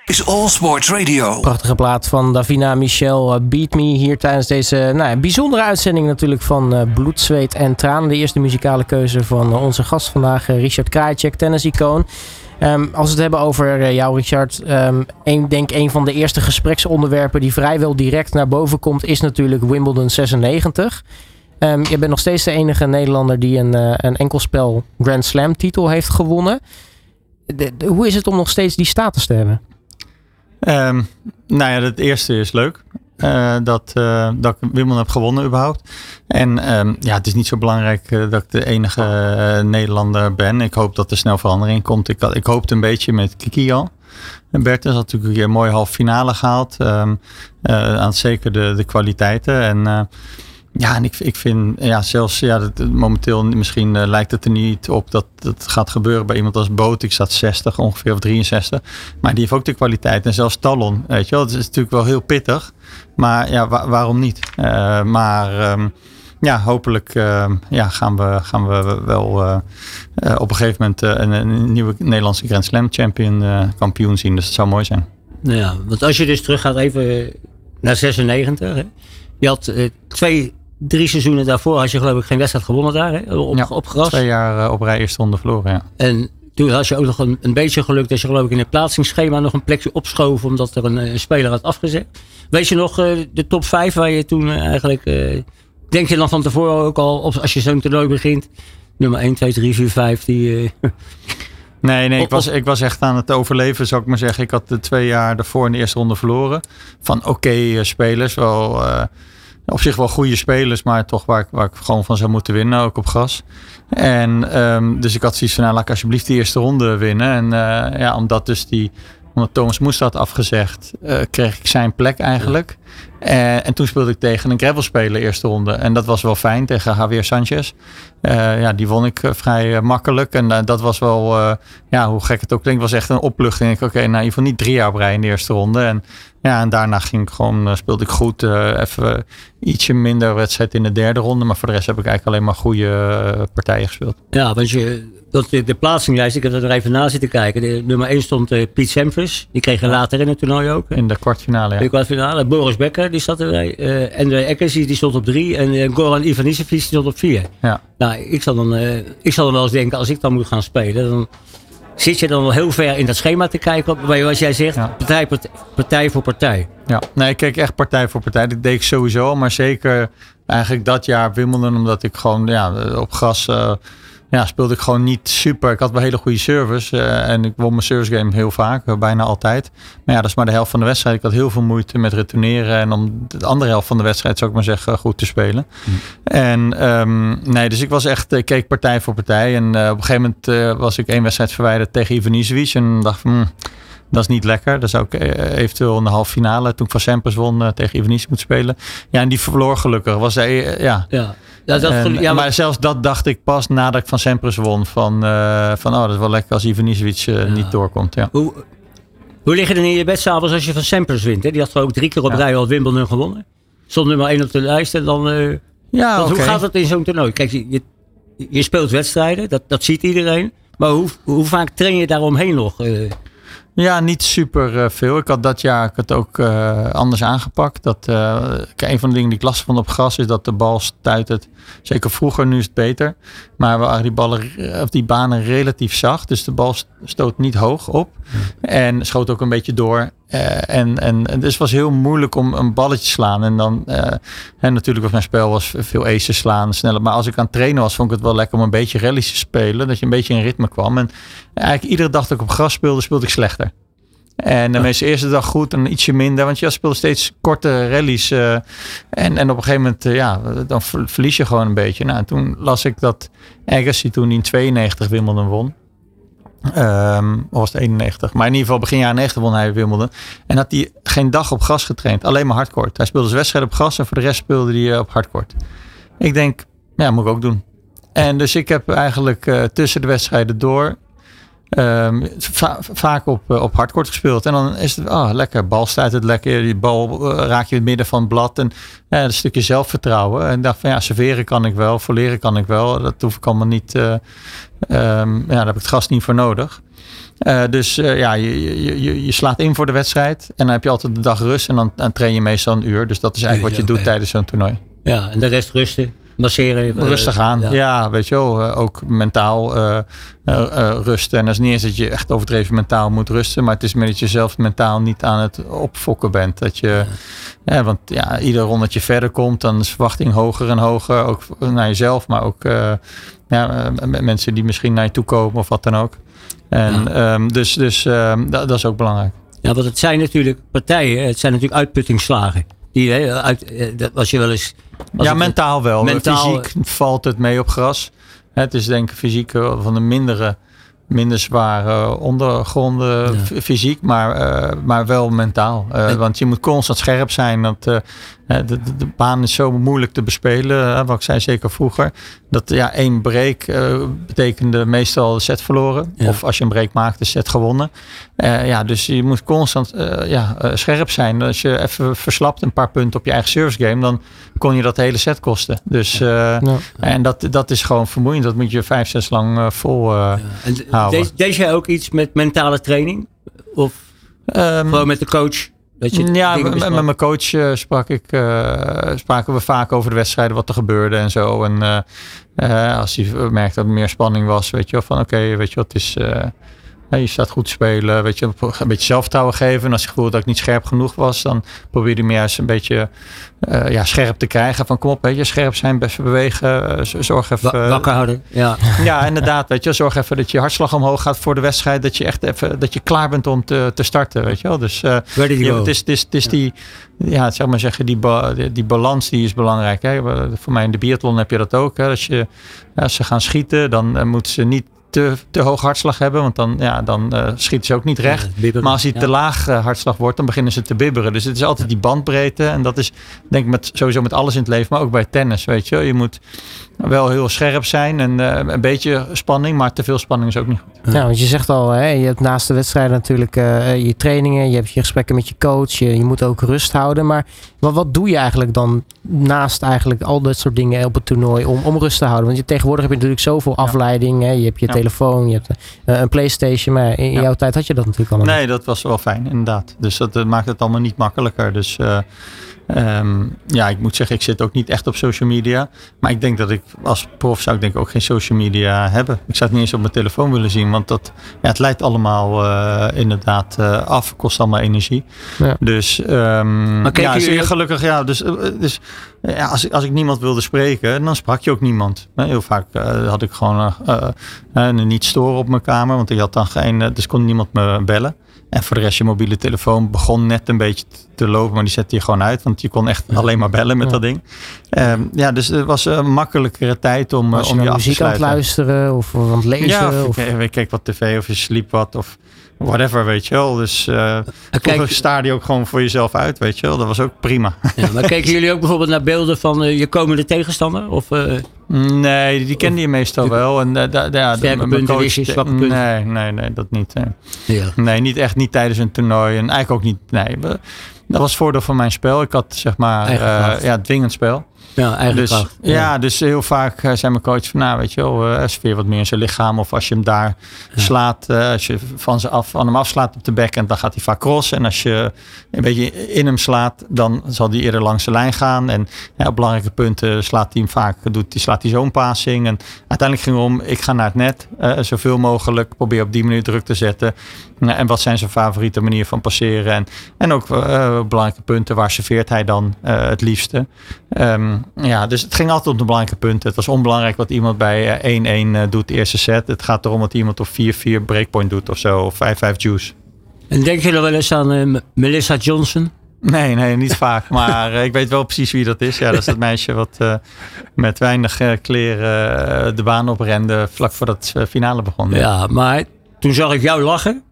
is All Sports Radio. Prachtige plaat van Davina Michel, uh, Beat Me. Hier tijdens deze nou bijzondere uitzending natuurlijk van uh, Bloed, Zweet en Tranen. De eerste muzikale keuze van uh, onze gast vandaag, Richard Krajcek, tennis-icoon. Um, als we het hebben over jou, Richard. Um, een, denk een van de eerste gespreksonderwerpen die vrijwel direct naar boven komt, is natuurlijk Wimbledon 96. Um, je bent nog steeds de enige Nederlander die een, een enkelspel Grand Slam titel heeft gewonnen. Hoe is het om nog steeds die status te hebben? Um, nou ja, het eerste is leuk. Uh, dat, uh, dat ik Wimbledon heb gewonnen überhaupt. En um, ja, het is niet zo belangrijk uh, dat ik de enige Nederlander ben. Ik hoop dat er snel verandering komt. Ik, ik hoopte een beetje met Kiki al. En Bertens had natuurlijk een mooie halve finale gehaald. Um, aan zeker de, de kwaliteiten. En ja, en ik, ik vind ja, zelfs ja, dat, momenteel misschien uh, lijkt het er niet op dat het gaat gebeuren bij iemand als Boot. Ik zat 60 ongeveer of 63. Maar die heeft ook de kwaliteit. En zelfs Talon, weet je wel. Het is natuurlijk wel heel pittig. Maar ja, waarom niet? maar ehm, ja, hopelijk ja, gaan, we, gaan we wel op een gegeven moment een, een, nieuwe Nederlandse Grand Slam champion kampioen zien. Dus dat zou mooi zijn. Nou ja, want als je dus terug gaat even naar 96. Hè? Je had twee drie seizoenen daarvoor had je geloof ik geen wedstrijd gewonnen daar hè? Op, ja, op gras. Twee jaar uh, op rij eerste ronde verloren, ja. En toen had je ook nog een, een beetje geluk dat je geloof ik in het plaatsingsschema nog een plekje opschoof omdat er een, een speler had afgezet. Weet je nog uh, de top 5 waar je toen uh, eigenlijk, denk je dan van tevoren ook al, op, als je zo'n toernooi begint, nummer 1, 2, 3, 4, 5, die... Nee, nee ik, was, ik was echt aan het overleven, zou ik maar zeggen. Ik had de twee jaar daarvoor in de eerste ronde verloren. Van oké okay, spelers, wel op zich wel goede spelers, maar toch waar ik, waar ik gewoon van zou moeten winnen, ook op gas. En um, dus ik had zoiets van, nou, laat ik alsjeblieft die eerste ronde winnen. En uh, ja, omdat dus die, omdat Thomas Moest had afgezegd, uh, kreeg ik zijn plek eigenlijk. Uh, en toen speelde ik tegen een gravelspeler eerste ronde. En dat was wel fijn tegen Javier Sanchez. ja, die won ik vrij makkelijk. En dat was wel, ja, hoe gek het ook klinkt, was echt een opluchting. Ik oké, okay, nou in ieder geval niet drie jaar rij in de eerste ronde. En ja, en daarna ging ik gewoon, speelde ik goed. Even ietsje minder wedstrijd in de derde ronde. Maar voor de rest heb ik eigenlijk alleen maar goede partijen gespeeld. Ja, want je, dat, de, de plaatsinglijst, ik heb er even na zitten kijken. De, nummer 1 stond Piet Sampras. Die kreeg je later in het toernooi ook. In de kwartfinale, ja. In de kwartfinale. Boris Becker, die zat erbij. en de Eckers, die stond op 3. En Goran Ivanisevic, die stond op 4. Ja. Nou, ik zal, dan, ik zal dan wel eens denken, als ik dan moet gaan spelen, dan zit je dan wel heel ver in dat schema te kijken. Zoals jij zegt, partij, partij voor partij. Ja, nee, ik keek echt partij voor partij. Dat deed ik sowieso, maar zeker eigenlijk dat jaar Wimbledon, omdat ik gewoon ja, op gras uh, ja, speelde ik gewoon niet super. Ik had wel hele goede service uh, en ik won mijn service game heel vaak, uh, bijna altijd. Maar ja, dat is maar de helft van de wedstrijd. Ik had heel veel moeite met retourneren en om de andere helft van de wedstrijd, zou ik maar zeggen, goed te spelen. Hm. En um, nee, dus ik was echt, ik keek partij voor partij. En uh, op een gegeven moment was ik één wedstrijd verwijderd tegen Ivanisevic en dacht van... Hm, dat is niet lekker. Dat zou ik eventueel in de halve finale, toen ik van Sampras won, tegen Ivanisevic moet spelen. Ja, en die verloor gelukkig. Was hij, ja. ja. Ja, dat, en, ja, maar, zelfs dat dacht ik pas nadat ik van Sampras won. Van, uh, van oh, dat is wel lekker als Ivanisevic uh, ja. niet doorkomt. Ja. Hoe, hoe lig je er in je bed s'avonds als je van Sampras wint? Hè? Die had ook drie keer op rij al Wimbledon gewonnen. Stond nummer één op de lijst. En dan, uh, ja, okay. Hoe gaat het in zo'n toernooi? Kijk, je, je speelt wedstrijden, dat, dat ziet iedereen. Maar hoe, hoe vaak train je daaromheen nog? Ja, niet super uh, veel. Ik had dat jaar ik het ook uh, anders aangepakt. Dat, uh, een van de dingen die ik last vond op gras is dat de bal stuit Zeker vroeger, nu is het beter. Maar we waren die, ballen, of die banen relatief zacht. Dus de bal stoot niet hoog op. En schoot ook een beetje door. Uh, en, en, dus het was heel moeilijk om een balletje te slaan. En dan, uh, en natuurlijk was mijn spel was veel aces slaan, sneller. Maar als ik aan het trainen was, vond ik het wel lekker om een beetje rallies te spelen. Dat je een beetje in ritme kwam. En eigenlijk iedere dag dat ik op gras speelde, speelde ik slechter. En de meeste eerste dag goed en ietsje minder. Want je speelde steeds korte rallies. Uh, en, en op een gegeven moment, ja, dan verlies je gewoon een beetje. Nou, toen las ik dat Agassi toen in 92 Wimbledon won. Um, of was het 91. Maar in ieder geval begin jaren 90 won hij Wimbledon. En had hij geen dag op gras getraind. Alleen maar hardcourt. Hij speelde zijn wedstrijd op gras en voor de rest speelde hij eh, op hardcourt. Ik denk, ja, moet ik ook doen. En dus ik heb eigenlijk uh, tussen de wedstrijden door Um, va vaak op, uh, op hardcourt gespeeld. En dan is het oh, lekker. Bal staat het lekker. Die bal uh, raak je in het midden van het blad. En uh, een stukje zelfvertrouwen. En dacht van ja, serveren kan ik wel. Voleren kan ik wel. Dat hoef ik allemaal niet. Um, ja, daar heb ik het gas niet voor nodig. dus ja, je, je, je, slaat in voor de wedstrijd. En dan heb je altijd de dag rust. En dan, dan train je meestal een uur. Dus dat is eigenlijk wat je doet tijdens zo'n toernooi. Ja, en de rest rusten masseren. Rustig aan. Ja. weet je wel. Uh, ook mentaal uh, uh, rusten. En dat is niet eens dat je echt overdreven mentaal moet rusten. Maar het is meer dat je zelf mentaal niet aan het opfokken bent. Dat je, ja. want ja, ieder rondetje verder komt, dan is verwachting hoger en hoger. Ook naar jezelf, maar ook ja, mensen die misschien naar je toe komen of wat dan ook. En ja. um, dus, dus um, dat, dat is ook belangrijk. Ja, want het zijn natuurlijk partijen, het zijn natuurlijk uitputtingsslagen. Die, hè, uit, als je wel eens ja, mentaal wel. Mentaal, fysiek valt het mee op gras. Het is denk ik fysiek van de mindere, minder zware ondergronden fysiek, maar, uh, maar wel mentaal. Uh, want je moet constant scherp zijn. Dat, uh, de, de, de, baan is zo moeilijk te bespelen, wat ik zei zeker vroeger. Dat ja, één break betekende meestal de set verloren. Of als je een break maakt, de set gewonnen. ja, dus je moet constant ja, scherp zijn. Als je even verslapt een paar punten op je eigen service game, dan kon je dat de hele set kosten. Dus, En dat, dat is gewoon vermoeiend. Dat moet je vijf, zes lang vol houden. Deed jij ook iets met mentale training? Of um, gewoon met de coach? Dat je ja, met, mijn coach uh, sprak ik, uh, spraken we vaak over de wedstrijden, wat er gebeurde en zo. En uh, als hij merkte dat er meer spanning was, weet je wel, van oké, weet je wat, het is je staat goed spelen, weet je, een beetje zelfvertrouwen geven. En als je gevoel dat ik niet scherp genoeg was, dan probeerde je me juist een beetje uh, ja, scherp te krijgen. Van kom op, weet je, scherp zijn, best bewegen. Uh, zorg even. Wakker houden. Ja. ja, inderdaad. Weet je, zorg even dat je hartslag omhoog gaat voor de wedstrijd. Dat je echt even dat je klaar bent om te, te starten. Weet je wel. Dus uh, ja, het is, het is, het is die, ja, zeg maar zeggen, die, ba die, die, balans die is belangrijk. Hè. Voor mij in de biathlon heb je dat ook. Hè. Als, je, als ze gaan schieten, dan moeten ze niet te, te hoog hartslag hebben. Want dan, ja, dan uh, schieten ze ook niet recht. maar als hij te laag uh, hartslag wordt, dan beginnen ze te bibberen. Dus het is altijd die bandbreedte. En dat is denk ik met, sowieso met alles in het leven. Maar ook bij tennis, weet je. Je moet wel heel scherp zijn en uh, een beetje spanning, maar te veel spanning is ook niet goed. Ja, want je zegt al, hè, je hebt naast de wedstrijden natuurlijk uh, je trainingen, je hebt je gesprekken met je coach, je, je moet ook rust houden. Maar wat, wat doe je eigenlijk dan naast eigenlijk al dat soort dingen op het toernooi om, om rust te houden? Want je, tegenwoordig heb je natuurlijk zoveel afleiding, hè, je hebt je telefoon, je hebt uh, een Playstation, maar in, jouw tijd had je dat natuurlijk allemaal Nee, dat was wel fijn, inderdaad. Dus dat maakt het allemaal niet makkelijker. Dus Um, ja, ik moet zeggen, ik zit ook niet echt op social media. Maar ik denk dat ik als prof zou ik denk ook geen social media hebben. Ik zou het niet eens op mijn telefoon willen zien. Want dat, ja, het leidt allemaal uh, inderdaad uh, af. Kost allemaal energie. Ja. Dus um, maar ja, gelukkig. Ja, dus, uh, dus ja, als, als ik niemand wilde spreken, dan sprak je ook niemand. Heel vaak had ik gewoon een niet storen op mijn kamer. Want ik had dan geen, dus kon niemand me bellen. En voor de rest, je mobiele telefoon begon net een beetje te lopen, maar die zette je gewoon uit. Want je kon echt alleen maar bellen met dat ding. Um, ja, dus het was een makkelijkere tijd om, was je om je af te muziek aan het luisteren of aan het lezen? Ja, of, of... je keek wat tv of je sliep wat of whatever, weet je wel. Dus uh, kijk, sta die ook gewoon voor jezelf uit, weet je wel. Dat was ook prima. Ja, maar keken jullie ook bijvoorbeeld naar beelden van uh, je komende tegenstander? Of, uh, nee, die kende je meestal wel. En, uh, da, ja, mijn coach, zwakke punten? Nee, nee, nee, dat niet. Nee. Ja. nee, niet echt niet tijdens een toernooi. En eigenlijk ook niet, nee. Dat was het voordeel van mijn spel. Ik had zeg maar, ja, dwingend spel. Ja, eigenlijk dus, ja. dus heel vaak uh, zijn mijn coach van, nou weet je wel, uh, sfeer wat meer in zijn lichaam. Of als je hem daar slaat, uh, als je van, ze af, van hem afslaat op de backhand, dan gaat hij vaak cross. En als je een beetje in hem slaat, dan zal hij eerder langs de lijn gaan. En ja, op belangrijke punten slaat hij hem vaak, doet, die, slaat hij zo'n passing. En uiteindelijk ging het om, ik ga naar het net, zoveel mogelijk, probeer op die manier druk te zetten. En wat zijn zijn favoriete manier van passeren? En, en ook belangrijke punten, waar serveert hij dan het liefste? Um, ja, dus het ging altijd om de belangrijke punten. Het was onbelangrijk wat iemand bij 1-1 uh, doet, de eerste set. Het gaat erom dat iemand op 4-4 breakpoint doet of zo, of 5-5 juice. En denk je er wel eens aan Melissa Johnson? Nee, nee, niet vaak. Maar ik weet wel precies wie dat is. Ja, dat is het meisje wat uh, met weinig uh, kleren de baan oprende vlak voordat het finale begon. Ja, maar toen zag ik jou lachen.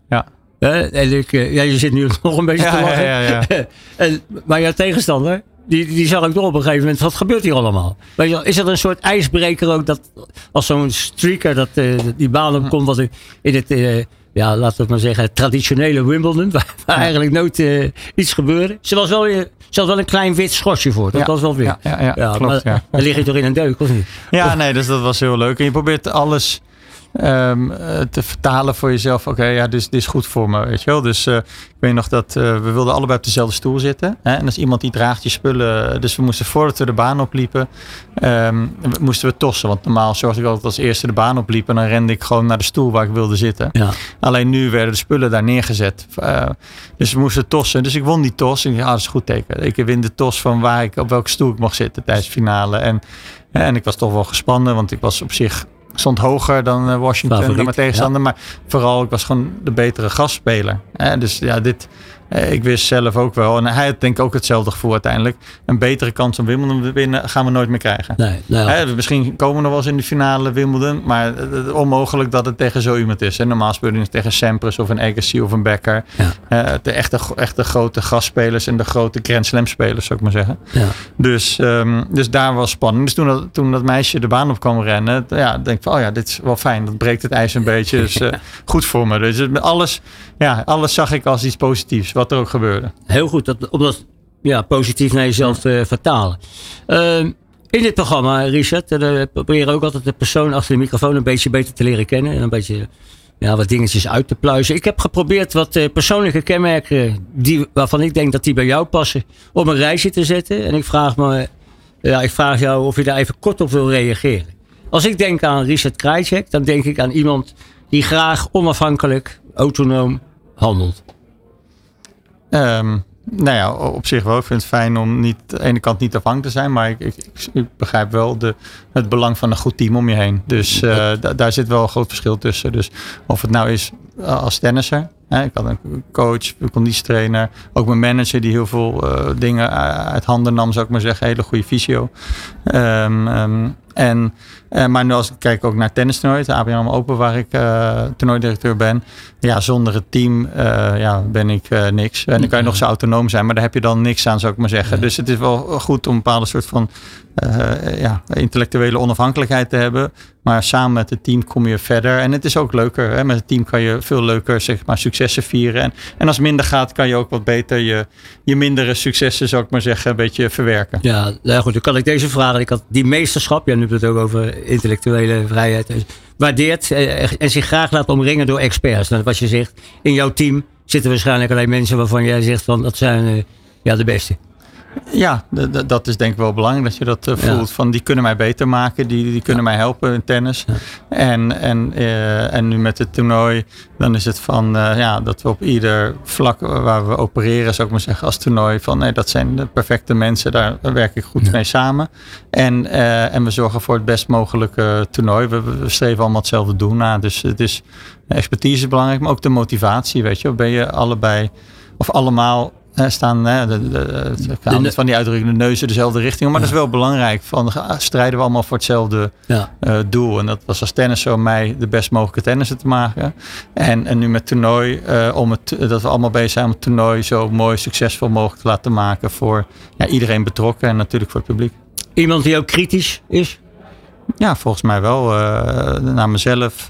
En ik, ja, je zit nu nog een beetje ja, te lachen. Ja, en, maar jouw tegenstander, die, die zag ik toch op een gegeven moment, wat gebeurt hier allemaal? Weet je, is dat een soort ijsbreker ook, dat als zo'n streaker dat, uh, die baan opkomt, wat in het, uh, ja, laten we maar zeggen, traditionele Wimbledon, waar, waar eigenlijk nooit uh, iets gebeurde. Ze was wel, ze had wel een klein wit schortje voor, dat was wel weer. Ja, ja, ja, ja klopt. Maar, Dan lig je toch in een deuk, of niet? Ja, nee, dus dat was heel leuk. En je probeert alles um, te vertalen voor jezelf. Oké, ja, dus dit is goed voor me, weet je wel. Dus uh, ik weet nog dat uh, we wilden allebei op dezelfde stoel zitten. Hè? En als iemand die draagt je spullen. Dus we moesten voordat we de baan opliepen, um, moesten we tossen. Want normaal zorgde ik altijd als eerste de baan opliep. En dan rende ik gewoon naar de stoel waar ik wilde zitten. Ja. Alleen nu werden de spullen daar neergezet. Uh, dus we moesten tossen. Dus ik won die tos. En ik dacht, ah, dat is goed teken. Ik win de tos van waar ik, op welke stoel ik mocht zitten tijdens de finale. En, en ik was toch wel gespannen, want ik was op zich stond hoger dan eh, Washington, dan mijn tegenstander. Maar vooral, ik was gewoon de betere gastspeler. Dus ja, dit, ik wist zelf ook wel, en hij had denk ik ook hetzelfde gevoel uiteindelijk. Een betere kans om Wimbledon te winnen gaan we nooit meer krijgen. Nee, nou, Hè, misschien komen we nog wel eens in de finale Wimbledon, maar het onmogelijk dat het tegen zo iemand is. Normaal spelen we tegen Sampras of een Agassi of een Becker. Ja. Eh, de echte, echte grote gastspelers en de grote Grand Slam spelers, zou ik maar zeggen. ja. Dus, ehm, dus daar was spanning. Dus toen dat, toen dat meisje de baan op kwam rennen, ja, denk ik van, oh ja, dit is wel fijn. Dat breekt het ijs een beetje. Dus eh, goed voor me. Dus het- alles, ja, alles zag ik als iets positiefs, wat er ook gebeurde. Heel goed, dat, om dat ja, positief naar jezelf te vertalen. Ehm, in dit programma, Richard, eh, we proberen ook altijd de persoon achter de microfoon een beetje beter te leren kennen. En een beetje ja, wat dingetjes uit te pluizen. Ik heb geprobeerd wat eh, persoonlijke kenmerken die, waarvan ik denk dat die bij jou passen, op een rijtje te zetten. En ik vraag, me, ja, ik vraag jou of je daar even kort op wil reageren. Als ik denk aan Richard Krajcek, dan denk ik aan iemand die graag onafhankelijk, autonoom handelt. Ehm, nou ja, op zich wel. Ik vind het fijn om niet, aan de ene kant niet afhankelijk te zijn. Maar ik, ik, ik begrijp wel de, het belang van een goed team om je heen. Dus eh, da- daar zit wel een groot verschil tussen. Dus of het nou is eh, als tennisser. Hè, ik had een coach, een conditietrainer. Ook mijn manager die heel veel eh, dingen uit handen nam, zou ik maar zeggen. Hele goede fysio. Ehm, ehm, en, eh, maar nu als ik kijk ook naar tennistoernooi, het ABN Open, waar ik eh toernooidirecteur ben. Ja, zonder het team eh, ja, ben ik niks. En dan kan je nog zo autonoom zijn, maar daar heb je dan niks aan, zou ik maar zeggen. Dus het is wel goed om een bepaalde soort van ja, intellectuele onafhankelijkheid te hebben. Maar samen met het team kom je verder. En het is ook leuker. Hè? Met het team kan je veel leuker zeg maar, successen vieren. En, en als het minder gaat, kan je ook wat beter je, je mindere successen, zou ik maar zeggen, een beetje verwerken. Ja, nou goed, dan kan ik deze vragen. Ik had die meesterschap, ja, nu we het ook over intellectuele vrijheid. dus Waardeert eh, en zich graag laat omringen door experts. Nou, wat je zegt, in jouw team zitten waarschijnlijk alleen mensen waarvan jij zegt van dat zijn eh, ja, de beste. Ja, dat is denk ik wel belangrijk dat je dat eh, Ja. voelt. Van die kunnen mij beter maken, die, die kunnen mij helpen in tennis. En, en, eh, en nu met het toernooi, dan is het van eh, ja, dat we op ieder vlak waar we opereren, zou ik maar zeggen, als toernooi, van nee, dat zijn de perfecte mensen, daar werk ik goed mee samen. En, en we zorgen voor het best mogelijke toernooi. We, we streven allemaal hetzelfde doel na. Dus het is expertise belangrijk, maar ook de motivatie, weet je. Ben je allebei of allemaal staan, hè, de, de, van die uitdrukking, de neuzen dezelfde richting. Maar dat is wel belangrijk. Van, strijden we allemaal voor hetzelfde Ja. eh, doel. En dat was als tennisser om mij de best mogelijke tennisser te maken. En, en nu met toernooi, eh, om het, dat we allemaal bezig zijn om het toernooi zo mooi, succesvol mogelijk te laten maken voor ja, iedereen betrokken en natuurlijk voor het publiek. Iemand die ook kritisch is. Ja, volgens mij wel. eh, naar mezelf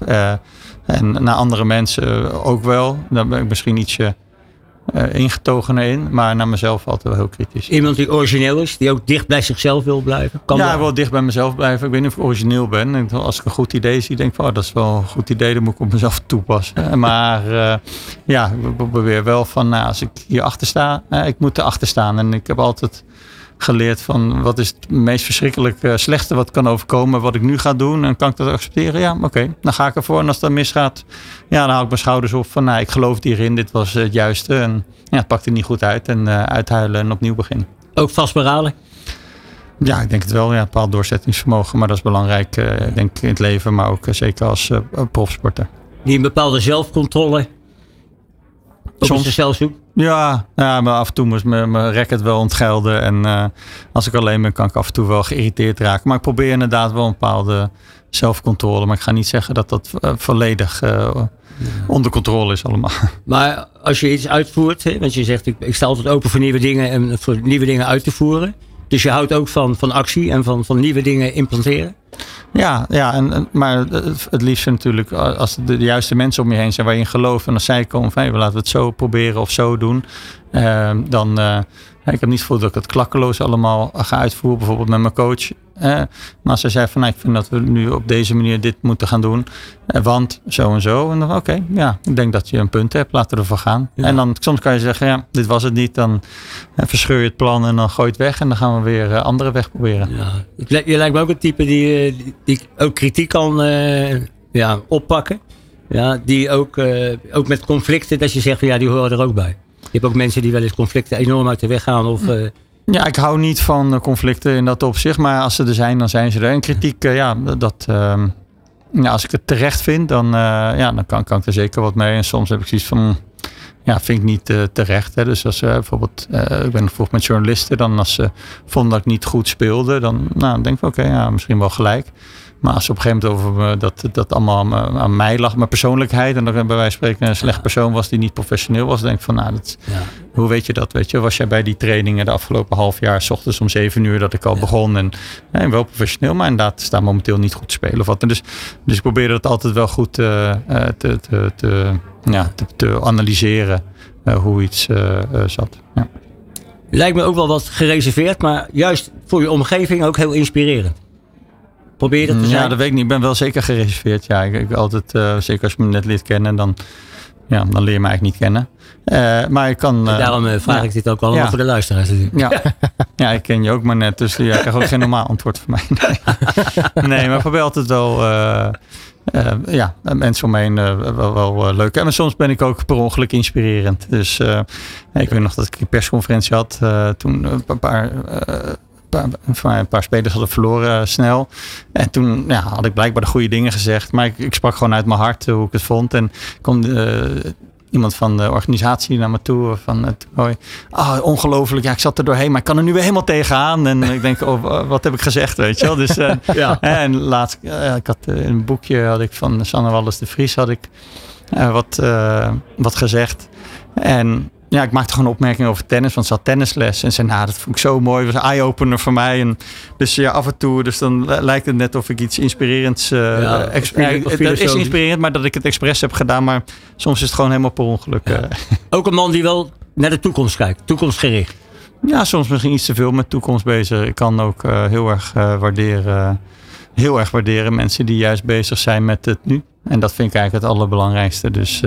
en naar andere mensen ook wel. Daar ben ik misschien ietsje eh, ingetogener in. Maar naar mezelf altijd wel heel kritisch. Iemand die origineel is, die ook dicht bij zichzelf wil blijven. Kan ja, wel dicht bij mezelf blijven. Ik weet niet of ik origineel ben. Ik- Als ik een goed idee zie, denk ik van, oh, dat is wel een goed idee. Dat moet ik op mezelf toepassen. Maar eh, ja, ik probeer wel van, nou, als ik hier achter sta, eh, ik moet erachter staan. En ik heb altijd geleerd van, wat is het meest verschrikkelijk eh, slechte wat kan overkomen, wat ik nu ga doen. En kan ik dat accepteren? Ja, oké, dan ga ik ervoor. En als dat misgaat, ja, dan hou ik mijn schouders op van, nou, ik geloof hierin. Dit was het juiste. En ja, het pakte niet goed uit. En eh, uithuilen en opnieuw beginnen. Ook vastberaden. Ja, ik denk het wel. Ja, een bepaald doorzettingsvermogen. Maar dat is belangrijk, eh, ik denk in het leven, maar ook zeker als profsporter. Die een bepaalde zelfcontrole op Soms. zichzelf zoekt. Ja, ja, maar af en toe moest mijn, mijn racket wel ontgelden. En eh, als ik alleen ben, kan ik af en toe wel geïrriteerd raken. Maar ik probeer inderdaad wel een bepaalde zelfcontrole. Maar ik ga niet zeggen dat dat eh, volledig eh, onder controle is allemaal. Maar als je iets uitvoert, hè, want je zegt ik, ik sta altijd open voor nieuwe dingen en voor nieuwe dingen uit te voeren. Dus je houdt ook van, van actie en van, van nieuwe dingen implanteren. Ja, ja en, maar het, liefste natuurlijk als de, de juiste mensen om je heen zijn waar je in gelooft. En als zij komen van hey, laten we het zo proberen of zo doen. eh, dan, eh, ik heb niet het dat ik het klakkeloos allemaal ga uitvoeren. Bijvoorbeeld met mijn coach. eh, maar zij zei van nou, ik vind dat we nu op deze manier dit moeten gaan doen. eh, want zo en zo. En dan oké, ja, ik denk dat je een punt hebt. Laten we ervoor gaan. Ja. En dan soms kan je zeggen ja, dit was het niet. Dan eh, verscheur je het plan en dan gooi je het weg. En dan gaan we weer een andere weg proberen. Ja. Je lijkt me ook een type die, eh, die, die ook kritiek kan eh, ja, oppakken. Ja, die ook, eh, ook met conflicten, dat je zegt van ja, die horen er ook bij. Je hebt ook mensen die wel eens conflicten enorm uit de weg gaan. Of, eh, Ja, ik hou niet van eh, conflicten in dat opzicht. Maar als ze er zijn, dan zijn ze er. En kritiek, eh, ja, dat, ehm, ja, als ik het terecht vind, dan, eh, ja, dan kan, kan ik er zeker wat mee. En soms heb ik zoiets van, ja, vind ik niet terecht. Hè. Dus als ze bijvoorbeeld, ik ben vroeg met journalisten, dan als ze vonden dat ik niet goed speelde, dan nou, denk ik oké, ja, misschien wel gelijk. Maar als ze op een gegeven moment over me, dat dat allemaal aan, mij lag, mijn persoonlijkheid, en dan bij wijze van spreken een slecht persoon was die niet professioneel was, denk ik van, nou, dat, ja. hoe weet je dat? Weet je, was jij bij die trainingen de afgelopen half jaar, s ochtends om zeven uur dat ik al begon en, en, wel professioneel, maar inderdaad staan momenteel niet goed te spelen of wat. En dus, dus ik probeerde dat altijd wel goed uh, te, te, te, ja, te, te analyseren uh, hoe iets uh, zat. Ja. Lijkt me ook wel wat gereserveerd, maar juist voor je omgeving ook heel inspirerend. Probeer dat te mm, zijn? Ja, dat weet ik niet. Ik ben wel zeker gereserveerd. Ja, ik, ik altijd, uh, zeker als je me net leert kennen, dan, ja, dan leer je me eigenlijk niet kennen. Uh, maar ik kan. Uh, daarom vraag ik dit ook allemaal ja. voor de luisteraars. Ja. ja, ik ken je ook maar net, dus ja, ik krijg ook geen normaal antwoord van mij. Nee, nee maar ik probeer altijd wel. ja, mensen om me heen wel, wel leuk. En soms ben ik ook per ongeluk inspirerend. Dus ik weet nog dat ik een persconferentie had toen een paar paar, een paar spelers hadden verloren eh, snel. En toen ja, had ik blijkbaar de goede dingen gezegd. Maar ik, ik sprak gewoon uit mijn hart hoe ik het vond. En kwam uh, iemand van de organisatie naar me toe. Van het toernooi. Oh, ongelooflijk. Ja, ik zat er doorheen. Maar ik kan er nu weer helemaal tegenaan. En ik denk, oh, wat heb ik gezegd? Weet je wel. Dus, uh, ja. En laatst, ik had een boekje had ik van Sanne Wallis de Vries had ik wat, wat gezegd. En ja, ik maakte gewoon opmerkingen over tennis, want ze had tennisles. En zei, nou, dat vond ik zo mooi. Het was een eye-opener voor mij. En dus ja, af en toe, dus dan lijkt het net of ik iets inspirerends... Uh, ja, dat is inspirerend, maar dat ik het expres heb gedaan. Maar soms is het gewoon helemaal per ongeluk. Ja. Eh. Ook een man die wel naar de toekomst kijkt, toekomstgericht. Ja, soms misschien iets te veel met toekomst bezig. Ik kan ook uh, heel erg waarderen... heel erg waarderen mensen die juist bezig zijn met het nu. En dat vind ik eigenlijk het allerbelangrijkste. Dus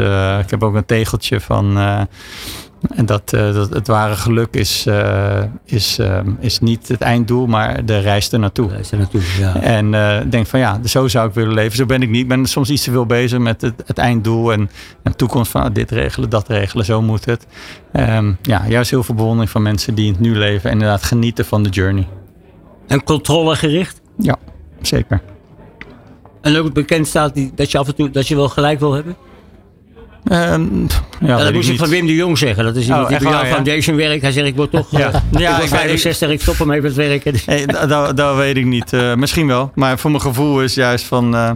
ik heb ook een tegeltje van en dat, uh, dat het ware geluk is, uh, is, uh, is niet het einddoel, maar de reis ernaartoe. De reis ja. En denk van ja, zo zou ik willen leven. Zo ben ik niet. Ik ben soms iets te veel bezig met het, het einddoel en, en toekomst van oh, dit regelen, dat regelen, zo moet het. Um, ja, juist heel veel bewondering van mensen die in het nu leven en inderdaad genieten van de journey. En controlegericht? Ja, zeker. En ook bekend staat die, dat je af en toe dat je wel gelijk wil hebben? Um, ja, dat moest ik van Wim de Jong zeggen. Dat is iemand oh, die bij jouw foundation werkt. Hij zegt, ik word toch ja. Uh, ja, ik 65, ik stop hem even met werken. Hey, dat, dat weet ik niet. Uh, misschien wel. Maar voor mijn gevoel is juist van... Uh,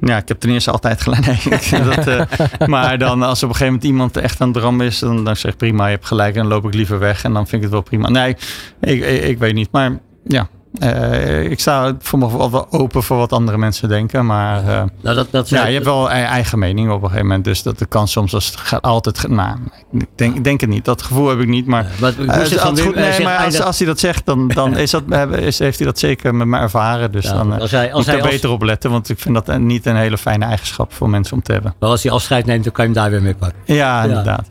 ja, ik heb ten eerste altijd gelijk. Nee, dat, maar dan als op een gegeven moment iemand echt aan het dram is... dan, dan zeg ik prima, je hebt gelijk. En dan loop ik liever weg. En dan vind ik het wel prima. Nee, ik, ik, ik weet niet. Maar ja, uh, ik sta voor me wel open voor wat andere mensen denken. Maar uh, nou, dat, dat ja, je hebt wel eigen mening op een gegeven moment. Dus dat kan soms als het gaat altijd. Nou, ik denk, ik denk het niet. Dat gevoel heb ik niet. Maar, maar, uh, als, goed, nee, maar als, als, hij dat zegt, dan, dan is dat, is, heeft hij dat zeker met me ervaren. Dus ja, dan als hij, als moet hij er beter op letten. Want ik vind dat niet een hele fijne eigenschap voor mensen om te hebben. Maar als hij afscheid neemt, dan kan je hem daar weer mee pakken. Ja, ja. inderdaad.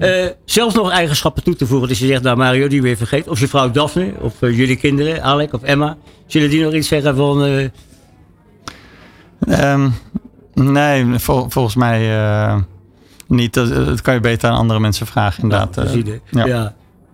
zelfs nog eigenschappen toe te voegen. Dus je zegt, nou Mario, die weer vergeet. Of je vrouw Daphne, of jullie kinderen, Alec of Emma. Zullen die nog iets zeggen van... Uh... Um, nee, vol, volgens mij uh, niet. Dat, dat, kan je beter aan andere mensen vragen inderdaad. Ja, ja. ja.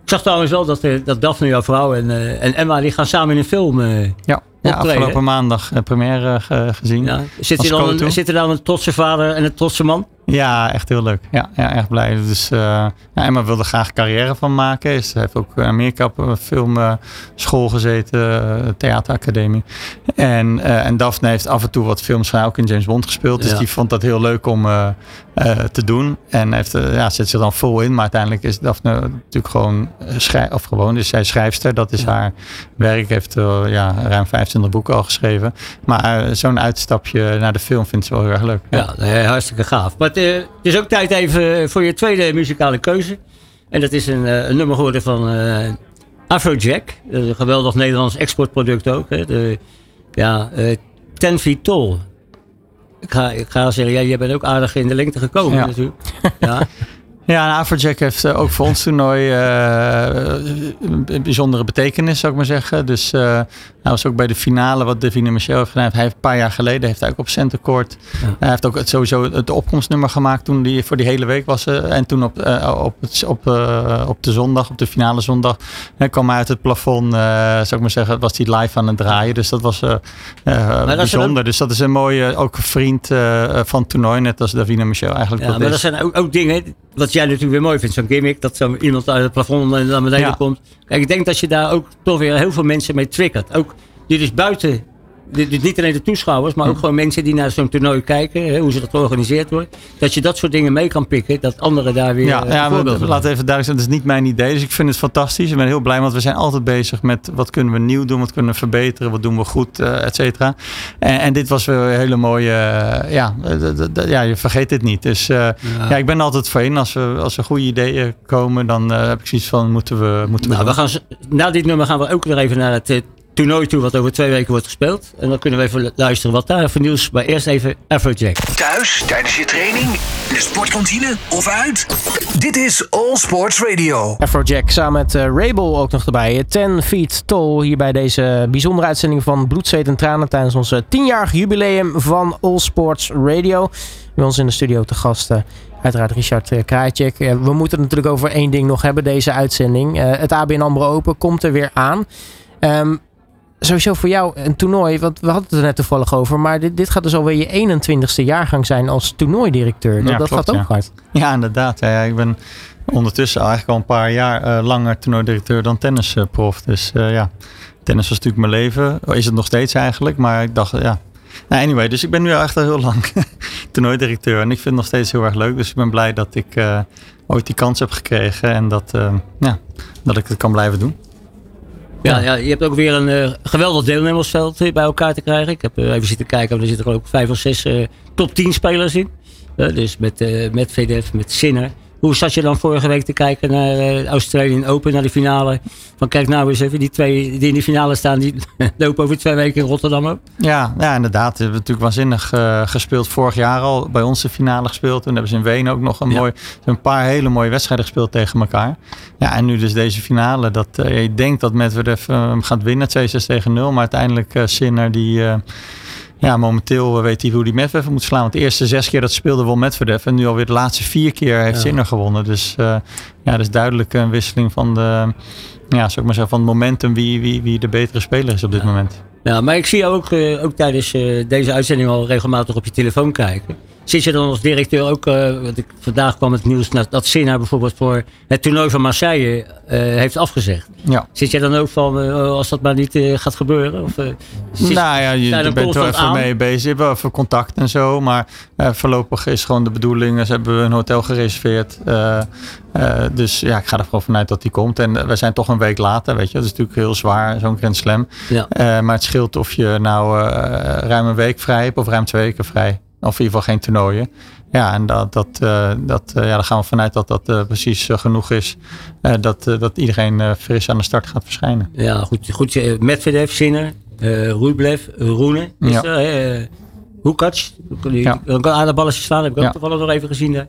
Ik zag trouwens wel dat, dat Daphne, jouw vrouw en, en Emma, die gaan samen in een film Ja. Ja, afgelopen maandag première gezien. Zit, er dan een, zit er dan een trotse vader en een trotse man? Ja, echt heel leuk. Ja, ja echt blij. Dus uh, ja, Emma wilde graag carrière van maken. Ze heeft ook in Amerika op een filmschool gezeten, uh, theateracademie. En, uh, en Daphne heeft af en toe wat films van ook in James Bond gespeeld. Dus die vond dat heel leuk om te doen. En heeft, ja, zet zich dan vol in. Maar uiteindelijk is Daphne natuurlijk gewoon schrijf, of gewoon, dus zij schrijfster. Dat is haar werk. Heeft ja, ruim 25 boeken al geschreven. Maar zo'n uitstapje naar de film vindt ze wel heel erg leuk. Ja, ja hartstikke gaaf. Maar het, het, is ook tijd even voor je tweede muzikale keuze. En dat is een, een nummer geworden van Afrojack. Een geweldig Nederlands exportproduct ook. Hè. De, ja, Ten Feet Tall. Ik ga, ik ga zeggen, jij bent ook aardig in de lengte gekomen ja. natuurlijk. Ja. Ja, en Afrojack heeft ook voor ons toernooi een bijzondere betekenis, zou ik maar zeggen. Dus hij was ook bij de finale wat Davine Michel heeft gedaan. Hij heeft een paar jaar geleden heeft hij ook op Centercourt. Ja. Hij heeft ook het, sowieso het opkomstnummer gemaakt toen die voor die hele week was. Uh, en toen op, uh, op, het, op, uh, op de zondag, op de finale zondag, kwam hij uit het plafond. zou ik maar zeggen, was hij live aan het draaien. Dus dat was bijzonder. dus dat is een mooie, ook vriend van het toernooi, net als Davine Michel eigenlijk. Ja, maar dat zijn ook, ook dingen wat jij natuurlijk weer mooi vindt, zo'n gimmick, dat zo iemand uit het plafond naar beneden Ja. komt. Kijk, ik denk dat je daar ook toch weer heel veel mensen mee triggert. Ook, dit is buiten, is niet alleen de toeschouwers, maar Hm. ook gewoon mensen die naar zo'n toernooi kijken, hè, hoe ze dat georganiseerd wordt. Dat je dat soort dingen mee kan pikken, dat anderen daar weer Ja, eh, ja maar van laat even duidelijk zijn, dat is niet mijn idee. Dus ik vind het fantastisch. Ik ben heel blij, want we zijn altijd bezig met wat kunnen we nieuw doen, wat kunnen we verbeteren, wat doen we goed, eh et cetera. En, en dit was weer een hele mooie, eh, ja, ja, je vergeet dit niet. Dus ja. ik ben altijd voor in. Als, we, als er goede ideeën komen, dan heb ik zoiets van, moeten we, moeten we Nou, we gaan, na dit nummer gaan we ook weer even naar het toernooi toe, wat over twee weken wordt gespeeld. En dan kunnen we even luisteren wat daar voor nieuws. Maar eerst even Afrojack. Thuis, tijdens je training, in de sportkantine of uit? Dit is All Sports Radio. Afrojack samen met eh, Rabel ook nog erbij. 10 feet tall hier bij deze bijzondere uitzending van Bloed, Zweet en Tranen tijdens ons 10-jarig jubileum van All Sports Radio. Bij ons in de studio te gast eh, uiteraard Richard eh, Krajcek. Eh, we moeten het natuurlijk over één ding nog hebben deze uitzending. Eh, het ABN AMRO Open komt er weer aan. Ehm, sowieso voor jou een toernooi, want we hadden het er net toevallig over, maar dit, dit gaat dus alweer je 21ste jaargang zijn als toernooidirecteur. Dat, Ja, dat klopt, gaat ook ja. hard. Ja, inderdaad. Ja, ik ben ondertussen eigenlijk al een paar jaar eh, langer toernooidirecteur dan tennisprof. Dus eh, ja, tennis was natuurlijk mijn leven. Is het nog steeds eigenlijk, maar ik dacht, ja. Nou, anyway, dus ik ben nu al echt al heel lang toernooidirecteur. En ik vind het nog steeds heel erg leuk. Dus ik ben blij dat ik eh, ooit die kans heb gekregen. En dat, ja, dat ik het kan blijven doen. Ja, ja, je hebt ook weer een eh, geweldig deelnemersveld eh, bij elkaar te krijgen. Ik heb eh, even zitten kijken, er zitten ook vijf of zes top 10 spelers in. Dus met, met VDF, met Sinner. Hoe zat je dan vorige week te kijken naar eh Australian Open, naar de finale? Van kijk nou eens even, die twee die in de finale staan, die lopen over twee weken in Rotterdam ook. Ja, ja inderdaad. We hebben natuurlijk waanzinnig eh, gespeeld. Vorig jaar al bij ons de finale gespeeld. Toen hebben ze in Wenen ook nog een, Ja. mooi, een paar hele mooie wedstrijden gespeeld tegen elkaar. Ja, en nu dus deze finale. Dat, eh, je denkt dat Medvedev hem gaat winnen, 2-6 tegen 0. Maar uiteindelijk Sinner die... ja, momenteel eh, weet hij hoe die Medvedev moet slaan. Want de eerste zes keer dat ze speelde won Medvedev. En nu alweer de laatste vier keer heeft Ja. Sinner gewonnen. Dus eh, ja, dat is duidelijk een wisseling van de... Ja, zou ik maar zeggen, van het momentum wie, wie, wie de betere speler is op dit moment. Ja, maar ik zie jou ook, eh, ook tijdens deze uitzending al regelmatig op je telefoon kijken. Zit je dan als directeur ook, eh, want ik, vandaag kwam het nieuws dat- Sinna bijvoorbeeld voor het toernooi van Marseille eh, heeft afgezegd. Ja. Zit jij dan ook van, eh, als dat maar niet gaat gebeuren? Of, zit- nou ja, je, bent er even mee bezig. Je hebt wel even contact en zo. Maar voorlopig is gewoon de bedoeling. Ze hebben een hotel gereserveerd. Dus ja, ik ga er gewoon vanuit dat die komt. En we zijn toch een week later, weet je. Dat is natuurlijk heel zwaar, zo'n Grand Slam. Ja. Maar het scheelt of je nou ruim een week vrij hebt of ruim twee weken vrij. Of in ieder geval geen toernooien. Ja, en dat, dat, eh, dat, eh, ja, daar gaan we vanuit dat dat eh, precies genoeg is. dat, dat iedereen fris aan de start gaat verschijnen. Ja, goed. goed Medvedev, Sinner, eh Rublev, Roene. Is Ja. er, Hukac. Ja. aardig balletjes slaan, heb ik ook toevallig nog even gezien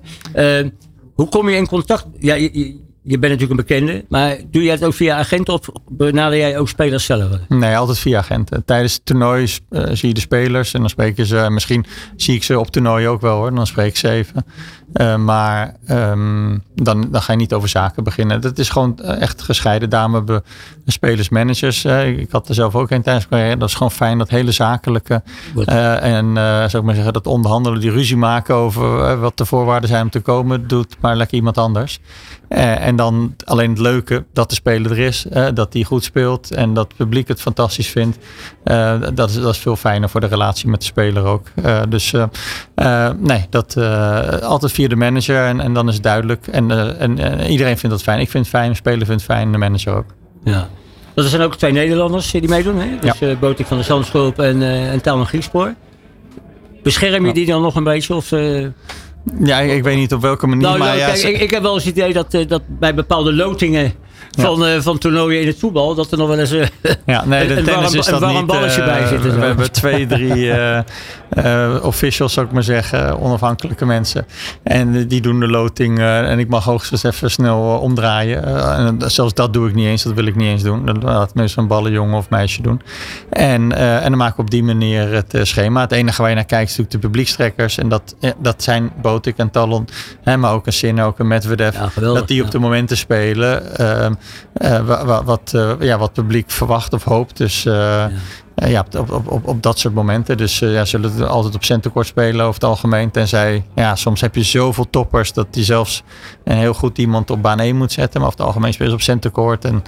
hoe kom je in contact? Ja, je, je, bent natuurlijk een bekende, maar doe jij het ook via agenten of benader jij ook spelers zelf? Nee, altijd via agenten. Tijdens het toernooi eh, zie je de spelers en dan spreek je ze. en Misschien zie ik ze op toernooi ook wel hoor. Dan spreek ik ze even. Eh, maar ehm, dan, dan ga je niet over zaken beginnen. Dat is gewoon eh, echt gescheiden. Daarom hebben we spelersmanagers. ik had er zelf ook een tijdens carrière. Dat is gewoon fijn. Dat hele zakelijke. Eh, en zou ik maar zeggen, dat onderhandelen, die ruzie maken over wat de voorwaarden zijn om te komen. Doet maar lekker iemand anders. En dan alleen het leuke dat de speler er is, dat hij goed speelt en dat het publiek het fantastisch vindt. Dat, is, dat is veel fijner voor de relatie met de speler ook. Dus nee, dat altijd via de manager en, en dan is het duidelijk. En, eh, en eh, iedereen vindt dat fijn. Ik vind het fijn, de speler vindt het fijn, de manager ook. Ja. Dat zijn ook twee Nederlanders die meedoen. Hè? Dus eh Botik van de Zandschulp en, eh en Telman Griespoor. Bescherm je Ja. die dan nog een beetje? Of, Ja, ik, ik weet niet op welke manier, Nou, maar nou, ja, kijk, ik, ik heb wel eens het idee dat, dat bij bepaalde lotingen van, eh, van toernooien in het voetbal, dat er nog wel eens eh, Ja, nee, de een warm- is een dat warm niet. balletje eh, bij zit we hebben twee, drie officials, zou ik maar zeggen, onafhankelijke mensen. En die doen de loting en ik mag hoogstens even snel omdraaien. En zelfs dat doe ik niet eens, dat wil ik niet eens doen. Dat laat meestal een ballenjongen of meisje doen. En, en dan maken we op die manier het schema. Het enige waar je naar kijkt is natuurlijk de publiekstrekkers. En dat, dat zijn Botik en Talon, hè, maar ook een Sinner, ook een Medvedev. Ja, dat die op de momenten spelen. Dan wat, wat, ja, wat publiek verwacht of hoopt. Dus ja. ja, op, op, op, op dat soort momenten. Dus ja, zullen het altijd op centercourt spelen over het algemeen. Tenzij, ja, soms heb je zoveel toppers dat die zelfs een heel goed iemand op baan 1 moet zetten. Maar over het algemeen spelen ze op centercourt. En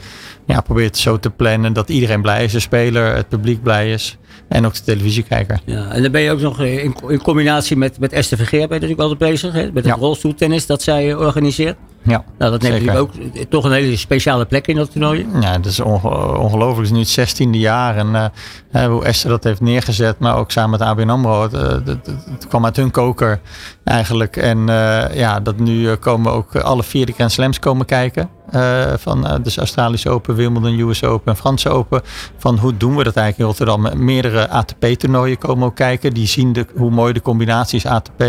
ja, probeert het zo te plannen dat iedereen blij is. De speler, het publiek blij is. En ook de televisiekijker. Ja, en dan ben je ook nog in, in combinatie met, met Esther Vergeer ben je natuurlijk altijd bezig. Hè? Met het ja. rolstoeltennis dat zij organiseert. Ja, nou, dat neemt natuurlijk ook toch een hele speciale plek in dat toernooi. Ja, dat is ongelooflijk. Het is nu het 16e jaar. En uh, hoe Esther dat heeft neergezet, maar ook samen met ABN AMRO. Het, het, het, het kwam uit hun koker eigenlijk. En uh, ja, dat nu komen ook alle vier de Grand Slams komen kijken. Uh, van uh, dus Australische Open, Wimbledon, US Open en Franse Open. Van hoe doen we dat eigenlijk in Rotterdam? Meerdere ATP-toernooien komen ook kijken. Die zien de, hoe mooi de combinatie is ATP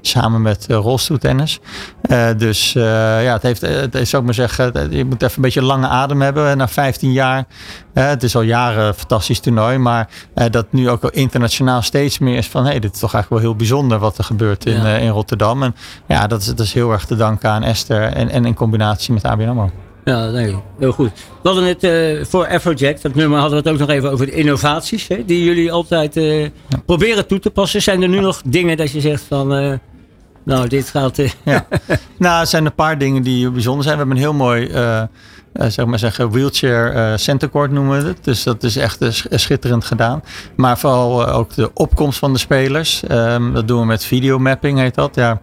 samen met uh, rolstoeltennis. dus ja, het heeft, het is, ik maar zeggen, je moet even een beetje lange adem hebben na 15 jaar. het is al jaren een fantastisch toernooi, maar dat nu ook internationaal steeds meer is van hé, hey, dit is toch eigenlijk wel heel bijzonder wat er gebeurt in, ja. in Rotterdam. En ja, dat is, dat is heel erg te danken aan Esther en, en in combinatie met ABN Ja, nee, heel goed. We hadden het uh, voor Afrojack, dat nummer hadden we het ook nog even over de innovaties. Hè, die jullie altijd uh, ja. proberen toe te passen. Zijn er nu nog dingen dat je zegt van, uh, nou dit gaat... ja. nou, er zijn een paar dingen die bijzonder zijn. We hebben een heel mooi, zeg maar zeggen, wheelchair center court noemen we het. Dus dat is echt schitterend gedaan. Maar vooral ook de opkomst van de spelers. Um, dat doen we met videomapping heet dat. Ja,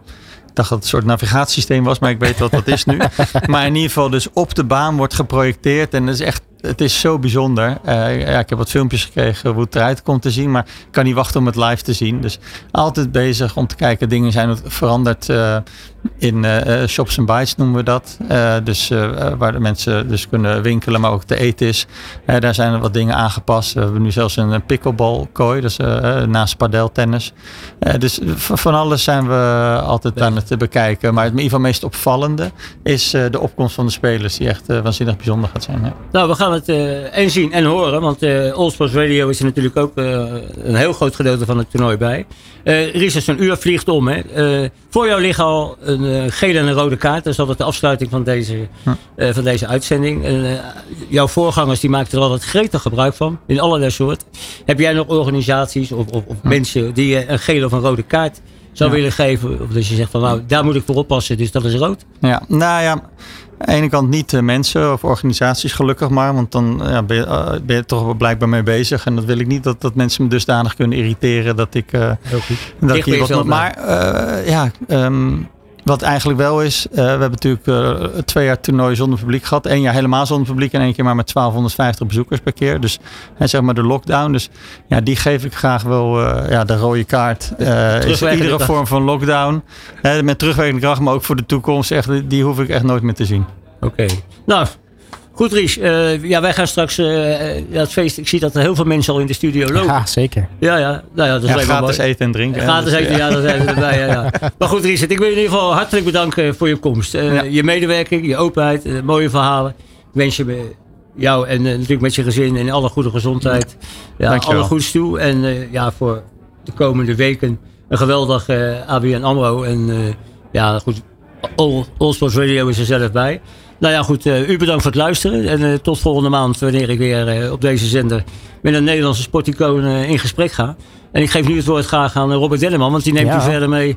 dacht dat het een soort navigatiesysteem was, maar ik weet wat dat is nu. maar in ieder geval dus op de baan wordt geprojecteerd en dat is echt het is zo bijzonder. Uh, ja, ik heb wat filmpjes gekregen hoe het eruit komt te zien, maar ik kan niet wachten om het live te zien. Dus altijd bezig om te kijken. Dingen zijn veranderd uh, in uh, shops en bites noemen we dat. dus waar de mensen dus kunnen winkelen, maar ook te eten is. daar zijn er wat dingen aangepast. We hebben nu zelfs een pickleball kooi, dus naast padeltennis. dus van alles zijn we altijd aan het bekijken. Maar het in ieder geval meest opvallende is de opkomst van de spelers, die echt waanzinnig bijzonder gaat zijn. Nou, we gaan het uh, en zien en horen. Want uh, All Sports Radio is er natuurlijk ook uh, een heel groot gedeelte van het toernooi bij. Uh, een uur vliegt om. Hè. voor jou ligt al een gele en een rode kaart. Dat is altijd de afsluiting van deze, van deze uitzending. En, jouw voorgangers die maakten er altijd gretig gebruik van. In allerlei soorten. Heb jij nog organisaties of, of, of mensen die je een gele of een rode kaart zou willen geven? Of dat je zegt van nou, daar moet ik voor oppassen, dus dat is rood? Ja, nou ja... Aan de ene kant niet uh, mensen of organisaties gelukkig maar, want dan ja, ben, je, uh, ben, je, toch blijkbaar mee bezig. En dat wil ik niet dat, dat mensen me dusdanig kunnen irriteren dat ik... Uh, Heel goed. Dat ik hier wat, maar ja, um, wat eigenlijk wel is, we hebben natuurlijk twee jaar toernooi zonder publiek gehad. Eén jaar helemaal zonder publiek en één keer maar met 1250 bezoekers per keer. Dus zeg maar de lockdown. Dus ja, die geef ik graag wel ja, de rode kaart. is iedere vorm van lockdown. met terugwerkende kracht, maar ook voor de toekomst. Echt, die hoef ik echt nooit meer te zien. Oké. Okay. Nou, goed Ries. Uh, ja, wij gaan straks uh, ja, het feest. Ik zie dat er heel veel mensen al in de studio lopen. Ja, zeker. Ja, ja. Nou ja, dat is ja, gratis eten en drinken. Gratis eten, ja, dat zijn we erbij. Ja, ja. Maar goed Ries, ik wil je in ieder geval hartelijk bedanken voor je komst. Uh, ja. Je medewerking, je openheid, mooie verhalen. Ik wens je jou en natuurlijk met je gezin en alle goede gezondheid. Ja, alle goeds toe. En ja, voor de komende weken een geweldig ABN AMRO. En ja, goed, All, All Sports Radio is er zelf bij. Nou ja, goed. Uh, u bedankt voor het luisteren. En uh, tot volgende maand, wanneer ik weer uh, op deze zender met een Nederlandse sporticoon in gesprek ga. En ik geef nu het woord graag aan Robert Denneman, want die neemt ja. u verder mee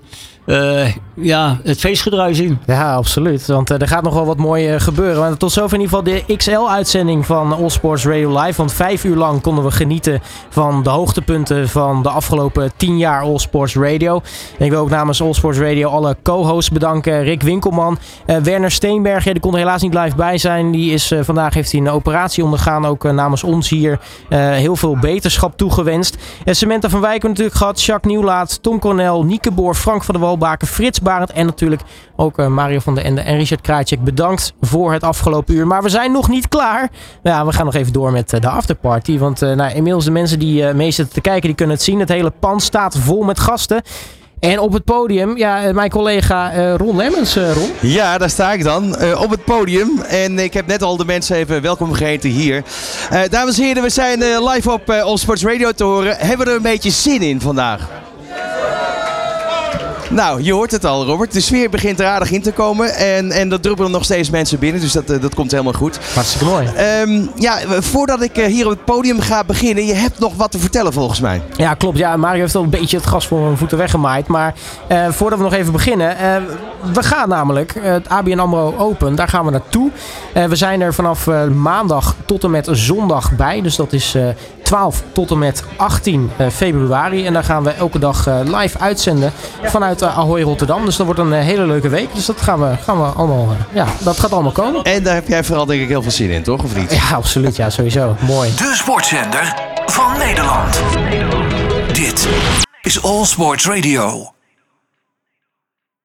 uh, ja, het feestgedruis in. Ja, absoluut. Want uh, er gaat nog wel wat mooi uh, gebeuren. Maar tot zover in ieder geval de XL-uitzending van All Sports Radio Live. Want vijf uur lang konden we genieten van de hoogtepunten van de afgelopen tien jaar All Sports Radio. En ik wil ook namens All Sports Radio alle co-hosts bedanken. Rick Winkelman, Werner Steenberg. Ja, die kon er helaas niet live bij zijn. Die is vandaag heeft hij een operatie ondergaan. Ook namens ons hier heel veel beterschap toegewenst. En Samantha van Wijken natuurlijk gehad. Jacques Nieuwlaat, Tom Cornel, Nieke Boer, Frank van der Wal. Baken, Frits Barend en natuurlijk ook uh, Mario van der Ende en Richard Krajcek. Bedankt voor het afgelopen uur. Maar we zijn nog niet klaar. Ja, we gaan nog even door met uh, de afterparty. Want uh, nou, inmiddels de mensen die mee zitten te kijken, die kunnen het zien. Het hele pand staat vol met gasten. En op het podium, ja, mijn collega uh, Ron Lemmens, uh, Ron. Ja, daar sta ik dan, uh, op het podium. En ik heb net al de mensen even welkom geheten hier. dames en heren, we zijn live op All Sports Radio te horen. Hebben we er een beetje zin in vandaag? Nou, je hoort het al, Robert. De sfeer begint er aardig in te komen. En, en er druppelen nog steeds mensen binnen. Dus dat, eh, dat komt helemaal goed. Hartstikke mooi. Ehm, ja, voordat ik eh, hier op het podium ga beginnen. Je hebt nog wat te vertellen volgens mij. Ja, klopt. Ja, Mario heeft al een beetje het gas voor mijn voeten weggemaaid. Maar eh, voordat we nog even beginnen. eh, we gaan namelijk eh, het ABN AMRO Open. Daar gaan we naartoe. Eh, we zijn er vanaf eh, maandag tot en met zondag bij. Dus dat is eh, 12 tot en met 18 eh, februari. En daar gaan we elke dag eh, live uitzenden vanuit eh, Ahoy Rotterdam. Dus dat wordt een eh, hele leuke week. Dus dat gaan we, gaan we allemaal... eh, ja, dat gaat allemaal komen. En daar heb jij vooral denk ik heel veel zin in, toch? Of niet? Ja, absoluut. Ja, sowieso. Mooi. De sportzender van Nederland. Dit is All Sports Radio.